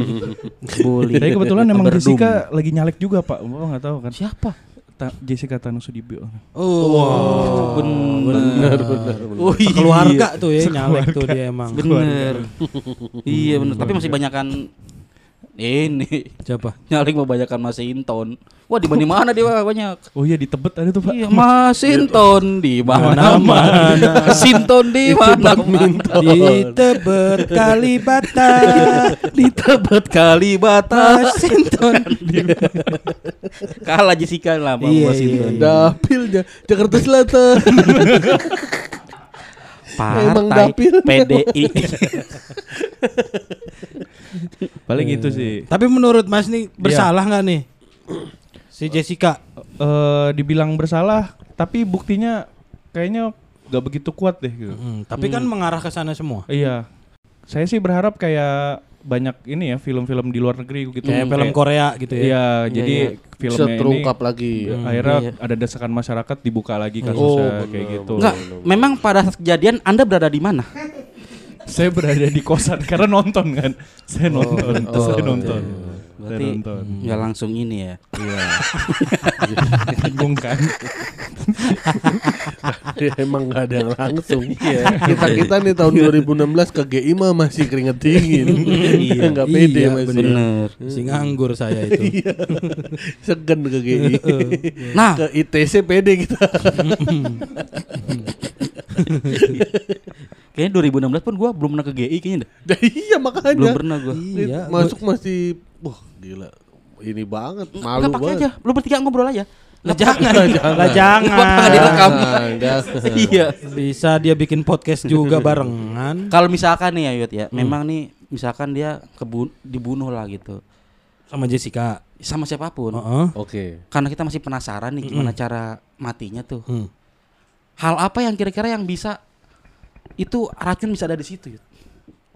Boli. Tapi kebetulan emang Berdum. Jessica lagi nyalek juga Pak. Bapak nggak tahu kan? Siapa? Ta- Jessica Tanusudibio. Oh, bener. benar. Oh iya. Keluarga tuh ya nyalek tuh dia emang. Bener. iya bener. Tapi masih banyakan ini Siapa? nyalek mau banyakan Mas Hinton. Wah di mana mana dia banyak. Oh iya di Tebet ada tuh Pak. Iya Mas Hinton di mana mana. Mas Hinton di mana mana. Di Tebet Kalibata. Di Tebet Kalibata. Mas Hinton. Kalah Jessica lah sama Iya, Mas iya, Hinton. Dapil Ja- Jakarta Selatan. Emang Partai dapil. PDI. Paling itu sih. Tapi menurut Mas nih bersalah nggak nih? Si Jessica. Eh dibilang bersalah, tapi buktinya kayaknya gak begitu kuat deh gitu. Hmm, tapi kan mengarah ke sana semua. Iya. Saya sih berharap kayak banyak ini ya film-film di luar negeri gitu. Kayak film Korea gitu ya. Iya, jadi iya. Bisa filmnya ini terungkap lagi. akhirnya Iya. ada desakan masyarakat dibuka lagi Oh, kasusnya benar, kayak gitu. Enggak, memang pada saat kejadian Anda berada di mana? Saya berada di kosan karena nonton kan. Saya nonton, oh, saya iya, nonton. iya. Berarti nonton. nggak langsung ini ya. Iya. Bingung kan? Ya, emang nggak ada yang langsung. kita kita nih tahun 2016 ke GI mah masih keringet dingin. Iya. Nggak pede Iya, masih. Bener. Si nganggur saya itu. Iya. Segan ke GI. Nah. ke ITC pede kita. Kayaknya 2016 pun gua belum pernah ke GI kayaknya dah. Iya makanya. Belum pernah gua. Iya. Masuk masih wah gila. Ini banget, malu Nggak pakai banget. aja. Lu bertiga ngobrol aja. Lah jangan, lah jangan. direkam. Jangan. Iya. Bisa dia bikin podcast juga barengan Kalau misalkan nih ya Yud ya, memang nih misalkan dia kebu dibunuh lah gitu. sama Jessica. Sama siapa pun. Heeh. Oke. Karena kita masih penasaran nih gimana cara matinya tuh. Hmm. Hal apa yang kira-kira yang bisa itu racun bisa ada di situ Yud?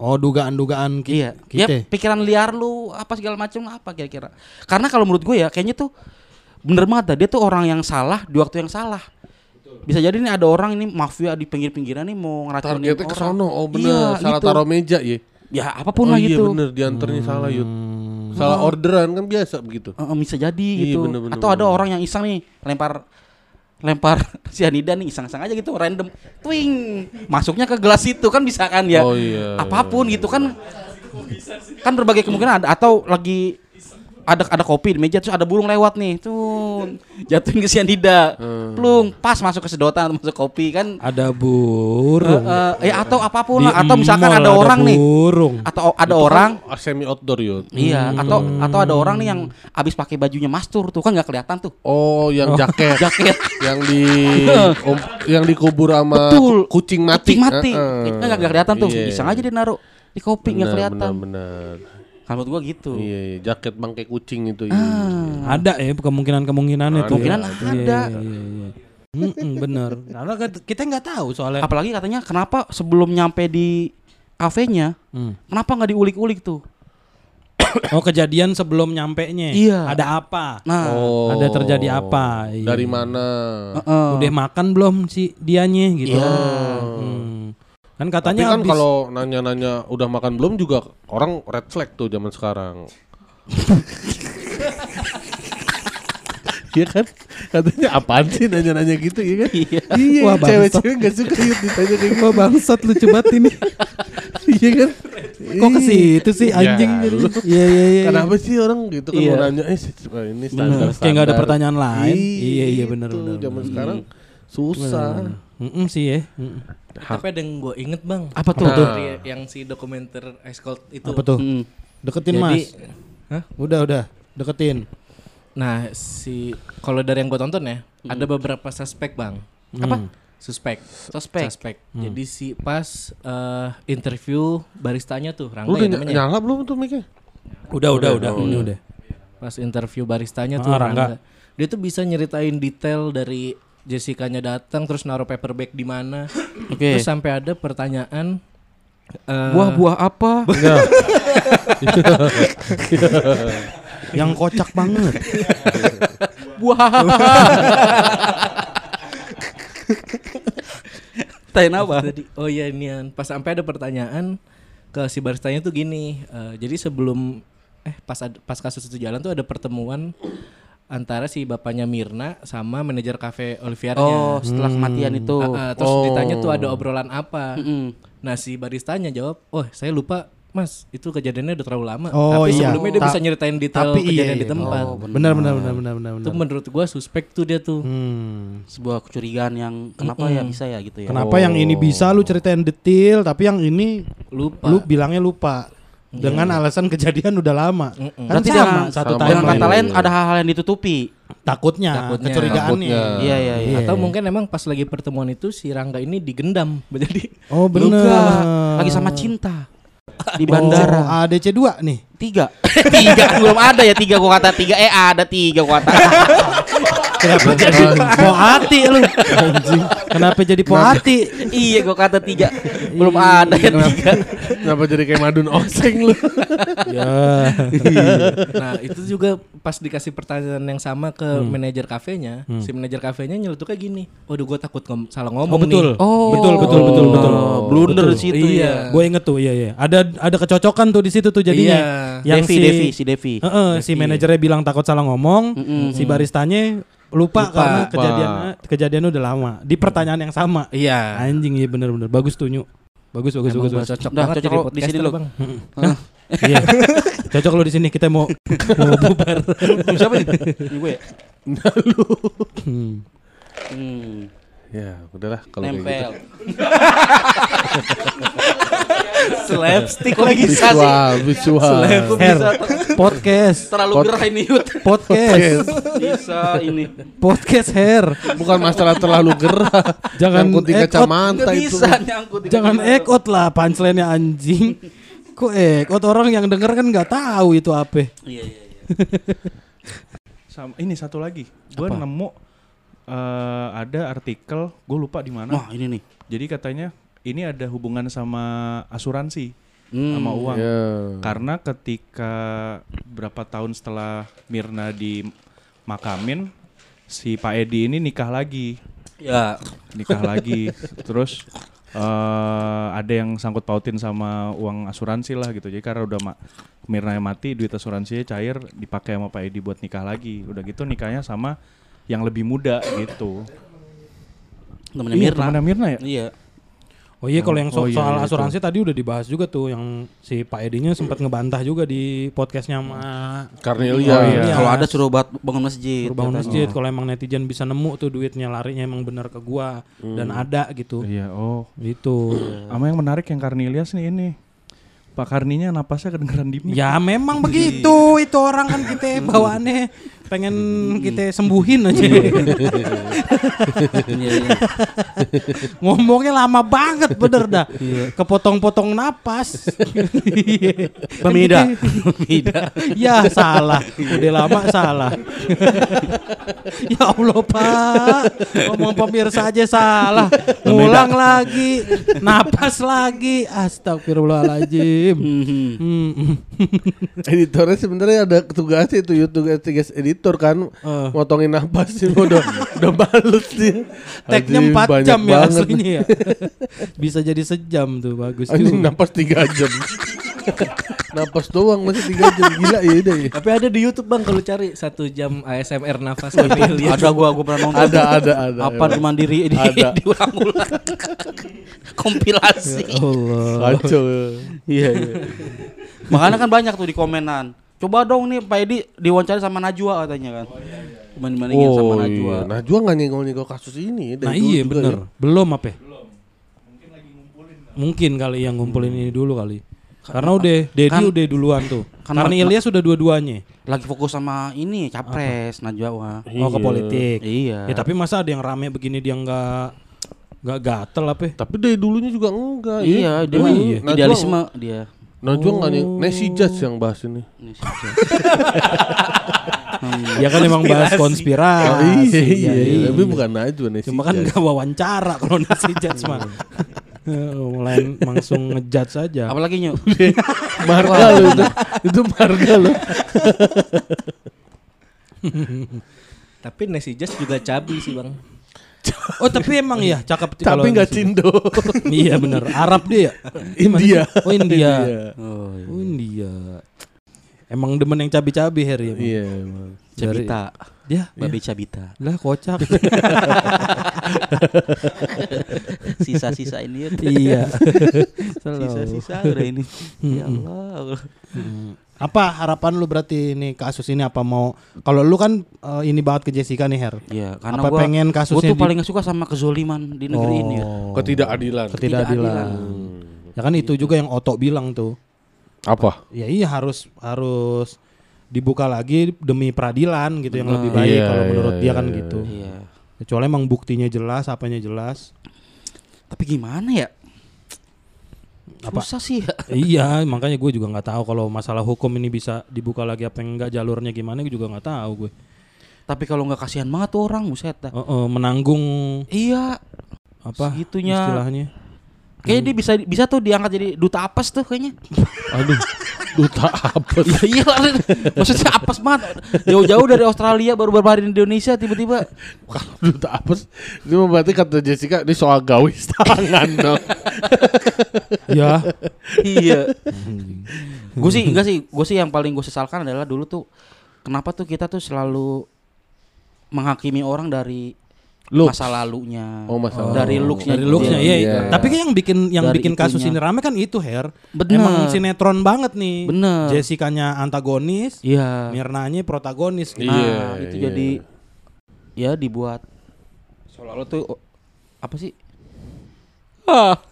Oh, dugaan-dugaan ki- Iya, ya kita. pikiran liar lu apa segala macam apa kira-kira. Karena kalau menurut gue ya kayaknya tuh bener banget dah, dia tuh orang yang salah di waktu yang salah. Bisa jadi nih ada orang ini mafia di pinggir-pinggiran nih mau ngeracunin Targetnya ke orang. sono. Oh bener, Iya, salah itu. taruh meja ya. Ya apa pun oh lah iya gitu. bener, diantarnya salah yud. Hmm. Salah orderan kan biasa begitu. Eh, bisa jadi Iya, gitu. bener, bener, Atau ada bener. orang yang iseng nih lempar lempar sianida nih iseng-iseng aja gitu random twing masuknya ke gelas itu kan bisa kan ya? Oh iya, apa pun gitu kan kan berbagai kemungkinan ada atau lagi ada ada kopi di meja terus ada burung lewat nih tuh. Jatuhin ke sianida Hmm. plung pas masuk ke sedotan atau masuk kopi kan. Ada burung. Eh, eh, ya atau apa pun Di lah atau misalkan mall ada orang nih. burung. atau ada orang. Ah, semi outdoor yud. iya atau atau ada orang nih yang abis pakai bajunya mastur tuh kan nggak kelihatan tuh. Oh, yang jaket, jaket. Yang di om- yang dikubur sama Betul. ku- kucing mati. kucing mati. Itu kan nggak kelihatan tuh. Iya. iseng aja dia naruh di kopi nggak Benar, kelihatan. Benar, kalau menurut gua gitu Iya, iya, jaket bangkai kucing itu. iya. Ah. Ada ya kemungkinan-kemungkinan itu. Kemungkinan ada. Iya, iya, iya. Bener. Karena kita nggak tahu soalnya. apalagi katanya kenapa sebelum nyampe di kafenya Hmm. kenapa nggak diulik-ulik tuh Oh kejadian sebelum nyampe nya. Iya. Ada apa? nah Oh. Ada terjadi apa? Iya. Dari mana? heeh. Udah makan belum si dianya gitu. Iya. Hmm. Kan Tapi katanya kan habis- kalau nanya-nanya udah makan belum juga orang red flag tuh zaman sekarang. Iya kan? Katanya apaan sih nanya-nanya gitu ya kan? Iya. Iya, Wah, cewek-cewek gak suka yuk ditanya kayak gitu. Wah bangsat lucu banget ini. Iya kan? Kok ke situ sih Ya, anjing jadi. lu. Iya iya iya. Kenapa sih orang gitu kan Iya. mau nanya eh ini standar Kayak nggak ada pertanyaan lain. Iya, Iya, iya, benar, itu benar, Zaman sekarang susah. Mm-mm sih ya. Mm. Tapi ada yang gue inget bang. Apa tuh? Nah. Dari yang si dokumenter Ice Cold itu. Apa tuh? Hmm. Deketin Jadi, mas. Hah? Udah udah. Deketin. Nah si kalau dari yang gue tonton ya ada beberapa suspek bang. apa Suspek. Suspek. Jadi si pas eh, interview baristanya tuh Rangga Lu udah ya ny- namanya. nyala belum tuh mic Udah udah udah. Ini udah. Pas interview baristanya Ah, tuh Rangga. Rangga. Dia tuh bisa nyeritain detail dari Jessica-nya datang terus naruh paper bag di mana. Oke. Terus sampai ada pertanyaan eh, buah-buah apa Yang kocak banget. buah Tanya apa? Tadi, oh iya inian. Pas sampai ada pertanyaan ke si baristanya tuh gini. eh, jadi sebelum eh pas ad- pas kasus itu jalan tuh ada pertemuan antara si bapaknya Mirna sama manajer kafe Oliviernya. Oh, setelah kematian itu. Ah, ah, terus Oh. ditanya tuh ada obrolan apa. Mm-mm. Nah si baristanya jawab, oh saya lupa mas itu kejadiannya udah terlalu lama. Oh, tapi iya. sebelumnya dia Ta- bisa nyeritain detail tapi iya, kejadian iya. di tempat. Oh, Benar benar benar benar benar. itu benar. menurut gua suspek tuh dia tuh. Hmm. Sebuah kecurigaan yang kenapa ya bisa ya gitu ya. Kenapa yang ini bisa lu ceritain detail tapi yang ini Lupa. lu bilangnya lupa dengan alasan kejadian udah lama. Mm-mm. Kan Berarti sama satu sama. time dengan kata lain ada hal-hal yang ditutupi. takutnya, Takutnya. kecurigaannya. Takutnya. Iya iya iya. Atau mungkin emang pas lagi pertemuan itu si Rangga ini digendam. Jadi Oh benar. lagi sama cinta di bandara. Oh, ADC 2 nih. Tiga, tiga belum ada ya tiga gua kata tiga. Eh ada tiga gua kata. Kenapa jadi mau hati lu? Anjing. Kenapa jadi poati? iya gua kata tiga belum ada yang tiga Kenapa jadi kayak madun oseng lu? ya. Nah itu juga pas dikasih pertanyaan yang sama ke Hmm. manajer kafenya, si manajer kafenya nyeletuknya gini, waduh gue takut ngom- salah ngomong Oh betul. nih. betul betul betul betul. blunder Betul. di situ Iya. ya Gue inget tuh, iya iya. Ada ada kecocokan tuh di situ tuh jadinya. Iya. Devi Devi si Devi Heeh, si manajernya bilang takut salah ngomong, si baristanya lupa, Lupa. karena kejadiannya kejadiannya udah lama. Di pertanyaan yang sama. Iya. Anjing iya bener-bener bagus tuh Nyu. Bagus bagus Emang bagus. bagus. cocok Dah, banget cocok di sini podcaster lo. bang. Iya. Cocok lo di sini kita mau mau bubar. siapa nih Ini gue ya? Hmm. Hmm, Ya, udahlah kalau kayak gitu. nempel Slapstick lagi. bisa sih Visual, visual. Bisa podcast, terlalu gerah ini Yud podcast, bisa ini podcast hair. Bukan masalah terlalu gerah. Jangan Nyangkut di kacamata itu. bisa nyangkut di Jangan ekot lah punchline-nya anjing. Kok ekot orang yang denger kan nggak tahu itu apa. iya iya iya Sama ini satu lagi. Gue Apa? nemu eh, ada artikel, gue lupa di mana. wah ini nih Jadi katanya ini ada hubungan sama asuransi Hmm, sama uang. Ya. Karena ketika berapa tahun setelah Mirna dimakamin, si Pak Edi ini nikah lagi, ya nikah lagi. Terus eh ada yang sangkut pautin sama uang asuransi lah gitu. Jadi karena udah ma Mirna yang mati, duit asuransinya cair, dipakai sama Pak Edi buat nikah lagi. Udah gitu nikahnya sama yang lebih muda gitu. temennya Iya, Mirna temennya Mirna ya? iya Oh iya kalau yang so- Oh iya, soal iya, asuransi tadi udah dibahas juga tuh yang si Pak Edinya sempat ngebantah juga di podcastnya sama Cornelia. Oh, iya. Iya. kalau ada suruh buat bangun masjid suruh bangun masjid kalau emang netizen bisa nemu tuh duitnya larinya emang bener ke gua dan ada gitu. Iya, oh. Itu. Sama yang menarik yang Karnilias nih ini. Pak Karninya napasnya kedengeran di mic. Ya memang begitu itu orang kan kita bawaannya pengen kita sembuhin aja. Iya, iya. Ngomongnya lama banget bener dah. Kepotong-potong napas. Pemida. Pemida. ya salah. Udah lama salah. ya Allah Pak. Ngomong pemirsa aja salah. Ngulang lagi. Napas lagi. Astagfirullahaladzim. Mhm. Hmm. Editornya sebenarnya ada tugasnya itu YouTube tugas editor kan Eh. motongin napas sih udah udah balut sih. Tagnya Anjing, 4 banyak jam ya banget. aslinya ya. Bisa jadi sejam tuh bagus juga. napas 3 jam. napas doang masih 3 jam gila ya udah ya. Tapi ada di YouTube bang kalau cari satu jam ASMR nafas Cornelia. ada gua gua pernah nonton Ada ada ada. apa di mandiri di Ada. diulang-ulang kompilasi Allah. Kacau. iya iya makanya kan banyak tuh di komenan coba dong nih Pak Edi diwawancara sama Najwa katanya kan Cuman dibandingin sama Oh Najwa iya. Najwa nggak nyenggol-nyenggol kasus ini. dari Nah iya bener ya. Belum apa ya? Mungkin kali yang ngumpulin ini dulu kali Karena udah Dedi kan- udah duluan tuh kan Karena Ilyas sudah dua-duanya lagi fokus sama ini capres Najwa wah. Oh ke Iya. politik iya Ya tapi masa ada yang rame begini dia nggak nggak gatel apa ya? Tapi dari dulunya juga enggak. iya dia Dulu mah Najwa- idealisme dia Najwa nggak nih. Nancy Judge yang bahas ini. Saja. Ya kan emang bahas konspirasi Oh, iya, iya, iya. Tapi bukan Najwa Nancy Cuma kan Judge. nggak wawancara kalau nasi judge mah Mulai langsung ngejudge saja apalagi nyu marga lo itu. Itu marga lo. Tapi Nancy Just juga cabi sih bang. Oh tapi emang ya cakep Tapi nggak cindo. Iya bener Arab dia ya? India. Oh India oh, iya. Oh India Emang demen yang cabi-cabi Her ya? Bang? Iya. emang. Cabita Ya babi Cabita lah kocak sisa-sisa ini ya. Iya sisa-sisa udah ini ya Allah Hmm. Apa harapan lu berarti ini kasus ini apa mau kalau lu kan eh, ini banget ke Jessica nih Her. Iya, karena Apa gua, pengen gua kasusnya tuh di- paling gak suka sama kezoliman di negeri ini ya. Oh. Ketidakadilan. Ketidakadilan. Ya kan itu juga yang Oto bilang tuh. Apa? Ya iya harus harus dibuka lagi demi peradilan gitu yang lebih baik Iya, kalau menurut iya, dia kan iya, gitu. Iya. Kecuali emang buktinya jelas, apanya jelas. Tapi gimana ya? Apa? Susah sih ya. iya, makanya gue juga nggak tahu kalau masalah hukum ini bisa dibuka lagi apa enggak jalurnya gimana gue juga nggak tahu gue. Tapi kalau nggak kasihan banget tuh orang buset dah. Oh, oh, menanggung Iya. apa Segitunya. istilahnya? Kayaknya dia bisa bisa tuh diangkat jadi duta apes tuh kayaknya. Aduh, duta apa? Iya iya lah. Maksudnya apes banget. Jauh-jauh dari Australia baru hari di Indonesia tiba-tiba. Kalau duta apa? Ini berarti kata Jessica ini soal gawis tangan dong. ya. iya. gue sih enggak sih, gue sih yang paling gue sesalkan adalah dulu tuh kenapa tuh kita tuh selalu menghakimi orang dari Looks. masa lalunya. Oh, masa lalu. Dari looksnya. Dari looksnya dia. iya. Iya. Tapi kan yang bikin yang Dari bikin kasus itunya. ini rame kan itu Her. Bener. Emang sinetron banget nih. Bener. Jessica-nya antagonis, Iya. Mirnanya protagonis. gitu. Nah, Iya, itu iya. jadi ya dibuat seolah-olah tuh oh, apa sih? Ah.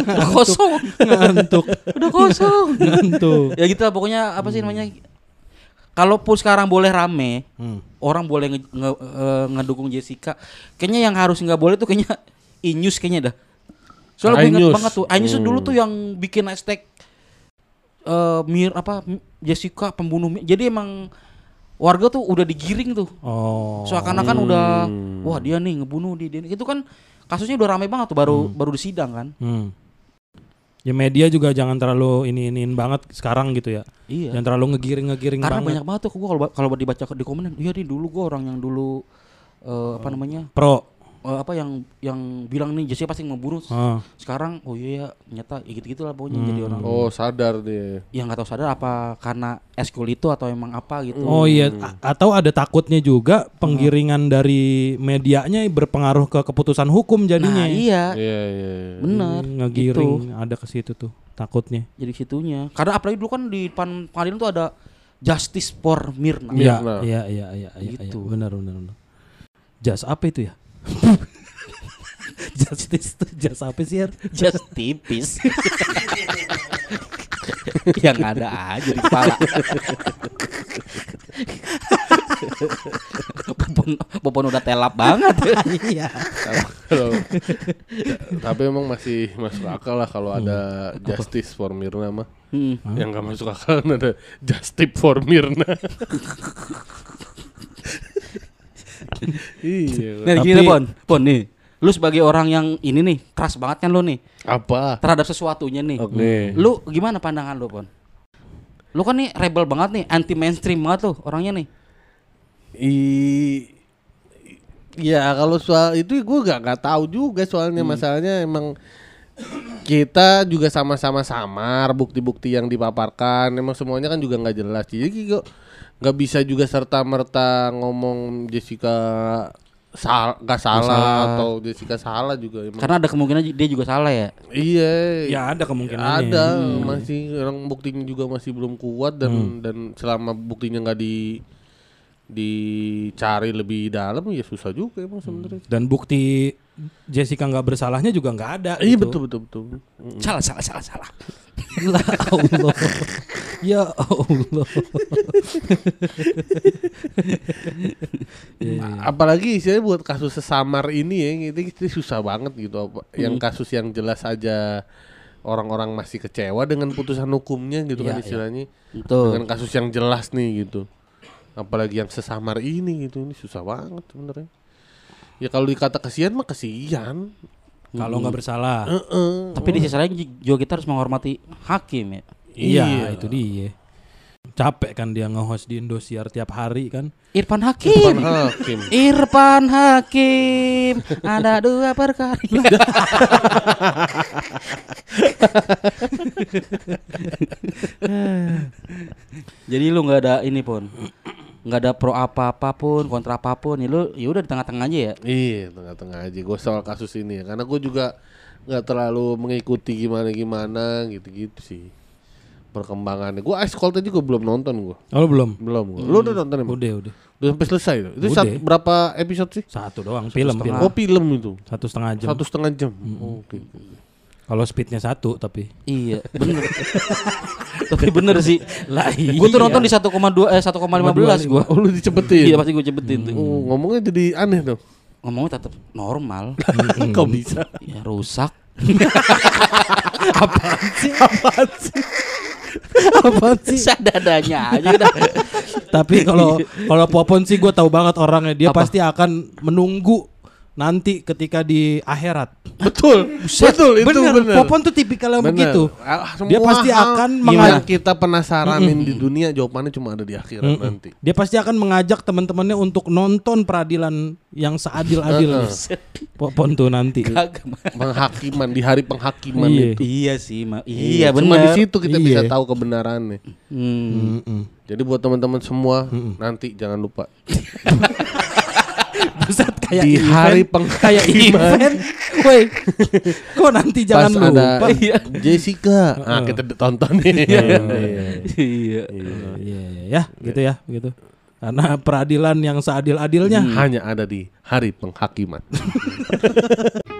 Udah kosong. Ngantuk. Udah kosong. Ngantuk. ya gitu lah pokoknya apa sih namanya? Kalaupun sekarang boleh rame, Hmm. orang boleh nge- nge- eh, ngedukung Jessica. Kayaknya yang harus nggak boleh tuh kayaknya Inyus kayaknya dah. Soalnya gue inget banget tuh. Tuh Hmm. dulu tuh yang bikin hashtag eh mir apa Jessica pembunuh. Jadi emang warga tuh udah digiring tuh. Oh. Seakan-akan udah Hmm. wah dia nih ngebunuh dia, dia. Itu kan kasusnya udah rame banget tuh baru baru disidang kan. Hmm. Ya media juga jangan terlalu ini iniin banget sekarang gitu ya. Iya. Jangan terlalu ngegiring-ngegiring Karena banget. banyak banget tuh gua kalau kalau dibaca di komen, iya nih dulu gua orang yang dulu eh, apa namanya? Pro. Eh, apa yang yang bilang nih Jessica pasti membunuh. Ah. Sekarang oh iya ya ternyata ya gitu-gitu lah pokoknya jadi orang Oh, sadar dia. yang nggak tahu sadar apa karena eskul itu atau emang apa gitu. Oh iya, A- atau ada takutnya juga penggiringan dari medianya berpengaruh ke keputusan hukum jadinya. Nah, iya. Iya, iya. iya. Bener. Hmm, ngegiring Gitu. ada ke situ tuh takutnya. Jadi situnya. Karena apalagi dulu kan di depan pengadilan tuh ada Justice for Mirna. Iya, Mirna. iya, iya, iya, iya, iya. Gitu. benar, benar, benar. Jas apa itu ya? Justice tuh jas apa sih? Har? Just tipis. yang ada aja di kepala. Popon, Popon udah telap banget. Iya. Tapi emang masih masuk akal lah kalau ada justice for Mirna mah. Hmm. Yang gak masuk akal ada justice for Mirna. iya. Nih Tapi- gini Pon, Pon nih. Lu sebagai orang yang ini nih keras banget kan lu nih Apa? terhadap sesuatunya nih. Oke. Lu gimana pandangan lu Pon? Lu kan nih rebel banget nih, anti mainstream banget tuh orangnya nih. I Ya kalau soal itu gue gak nggak tahu juga soalnya masalahnya emang kita juga sama-sama samar bukti-bukti yang dipaparkan emang semuanya kan juga nggak jelas jadi kok nggak bisa juga serta merta ngomong Jessica sal nggak salah, salah. atau Jessica salah juga emang. Karena ada kemungkinan dia juga salah ya. iya Ya ada kemungkinannya. ada masih orang buktinya juga masih belum kuat dan dan selama buktinya nggak di dicari lebih dalam ya susah juga emang sebenarnya. Dan bukti Jessica nggak bersalahnya juga nggak ada. Iya gitu. betul betul betul. Mm. Salah, salah, salah, salah. Ya Allah. ya Allah. Iya, iya. Apalagi istilahnya buat kasus sesamar ini ya itu, itu susah banget gitu. Apa- Yang kasus yang jelas aja orang-orang masih kecewa dengan putusan hukumnya gitu kan Iya, istilahnya. Betul. Dengan kasus yang jelas nih gitu. Apalagi yang sesamar ini gitu ini susah banget sebenarnya. Ya kalau dikata kesian mah kesian. Kalau nggak bersalah. Heeh. Tapi di sisi lain juga kita harus menghormati hakim ya. Iya, Iya. itu dia. Capek kan dia nge-host di Indosiar tiap hari kan. Irfan Hakim. hakim. Irfan Hakim. Ada dua perkara. Jadi lu nggak ada ini pun. Nggak ada pro apa apa pun kontra apa pun ya lu ya udah di tengah-tengah aja ya Iya tengah-tengah aja gue soal kasus ini ya karena gue juga nggak terlalu mengikuti gimana gimana gitu-gitu sih perkembangannya. Gue Ice Cold juga belum nonton gue, Oh belum. belum. Gua. Lu udah nonton emang? Udah, udah. Udah sampai selesai. Itu Udah. sat- berapa episode sih? Satu doang film, film. Oh film itu Satu setengah jam. satu setengah jam. Oke. Kalau speednya satu tapi. iya bener tapi bener sih Lah gue tuh nonton di 1,2 eh 1,15 gue Oh lu dicepetin? iya pasti gue cepetin tuh Oh, ngomongnya jadi aneh dong. ngomongnya tetap normal Kok bisa? ya rusak Apaan sih? Apa sih? Sadadanya aja udah. Tapi kalau kalau Popon sih gue tahu banget orangnya. Dia Apa? pasti akan menunggu nanti ketika di akhirat. Betul, betul itu bener. bener. Popon tuh tipikal yang Bener. begitu. Ah, Dia pasti hal akan mengajak kita penasaranin di dunia jawabannya cuma ada di akhirat nanti. dia pasti akan mengajak teman-temannya untuk nonton peradilan yang seadil-adilnya. Popon tuh nanti. Penghakiman di hari penghakiman Iya. itu. Iya sih, Ma. Iya Cuma di benar. situ kita Iya. bisa tahu kebenarannya. Hmm. Mm-mm. Jadi buat teman-teman semua nanti jangan lupa Buset kayak di event. hari kayak penghakiman event. Woi. Kok nanti jangan pas ada lupa. Jessica. Ah kita tonton nih. Iya. Iya, iya, ya, gitu ya, gitu. Karena peradilan yang seadil-adilnya Hanya ada di hari penghakiman.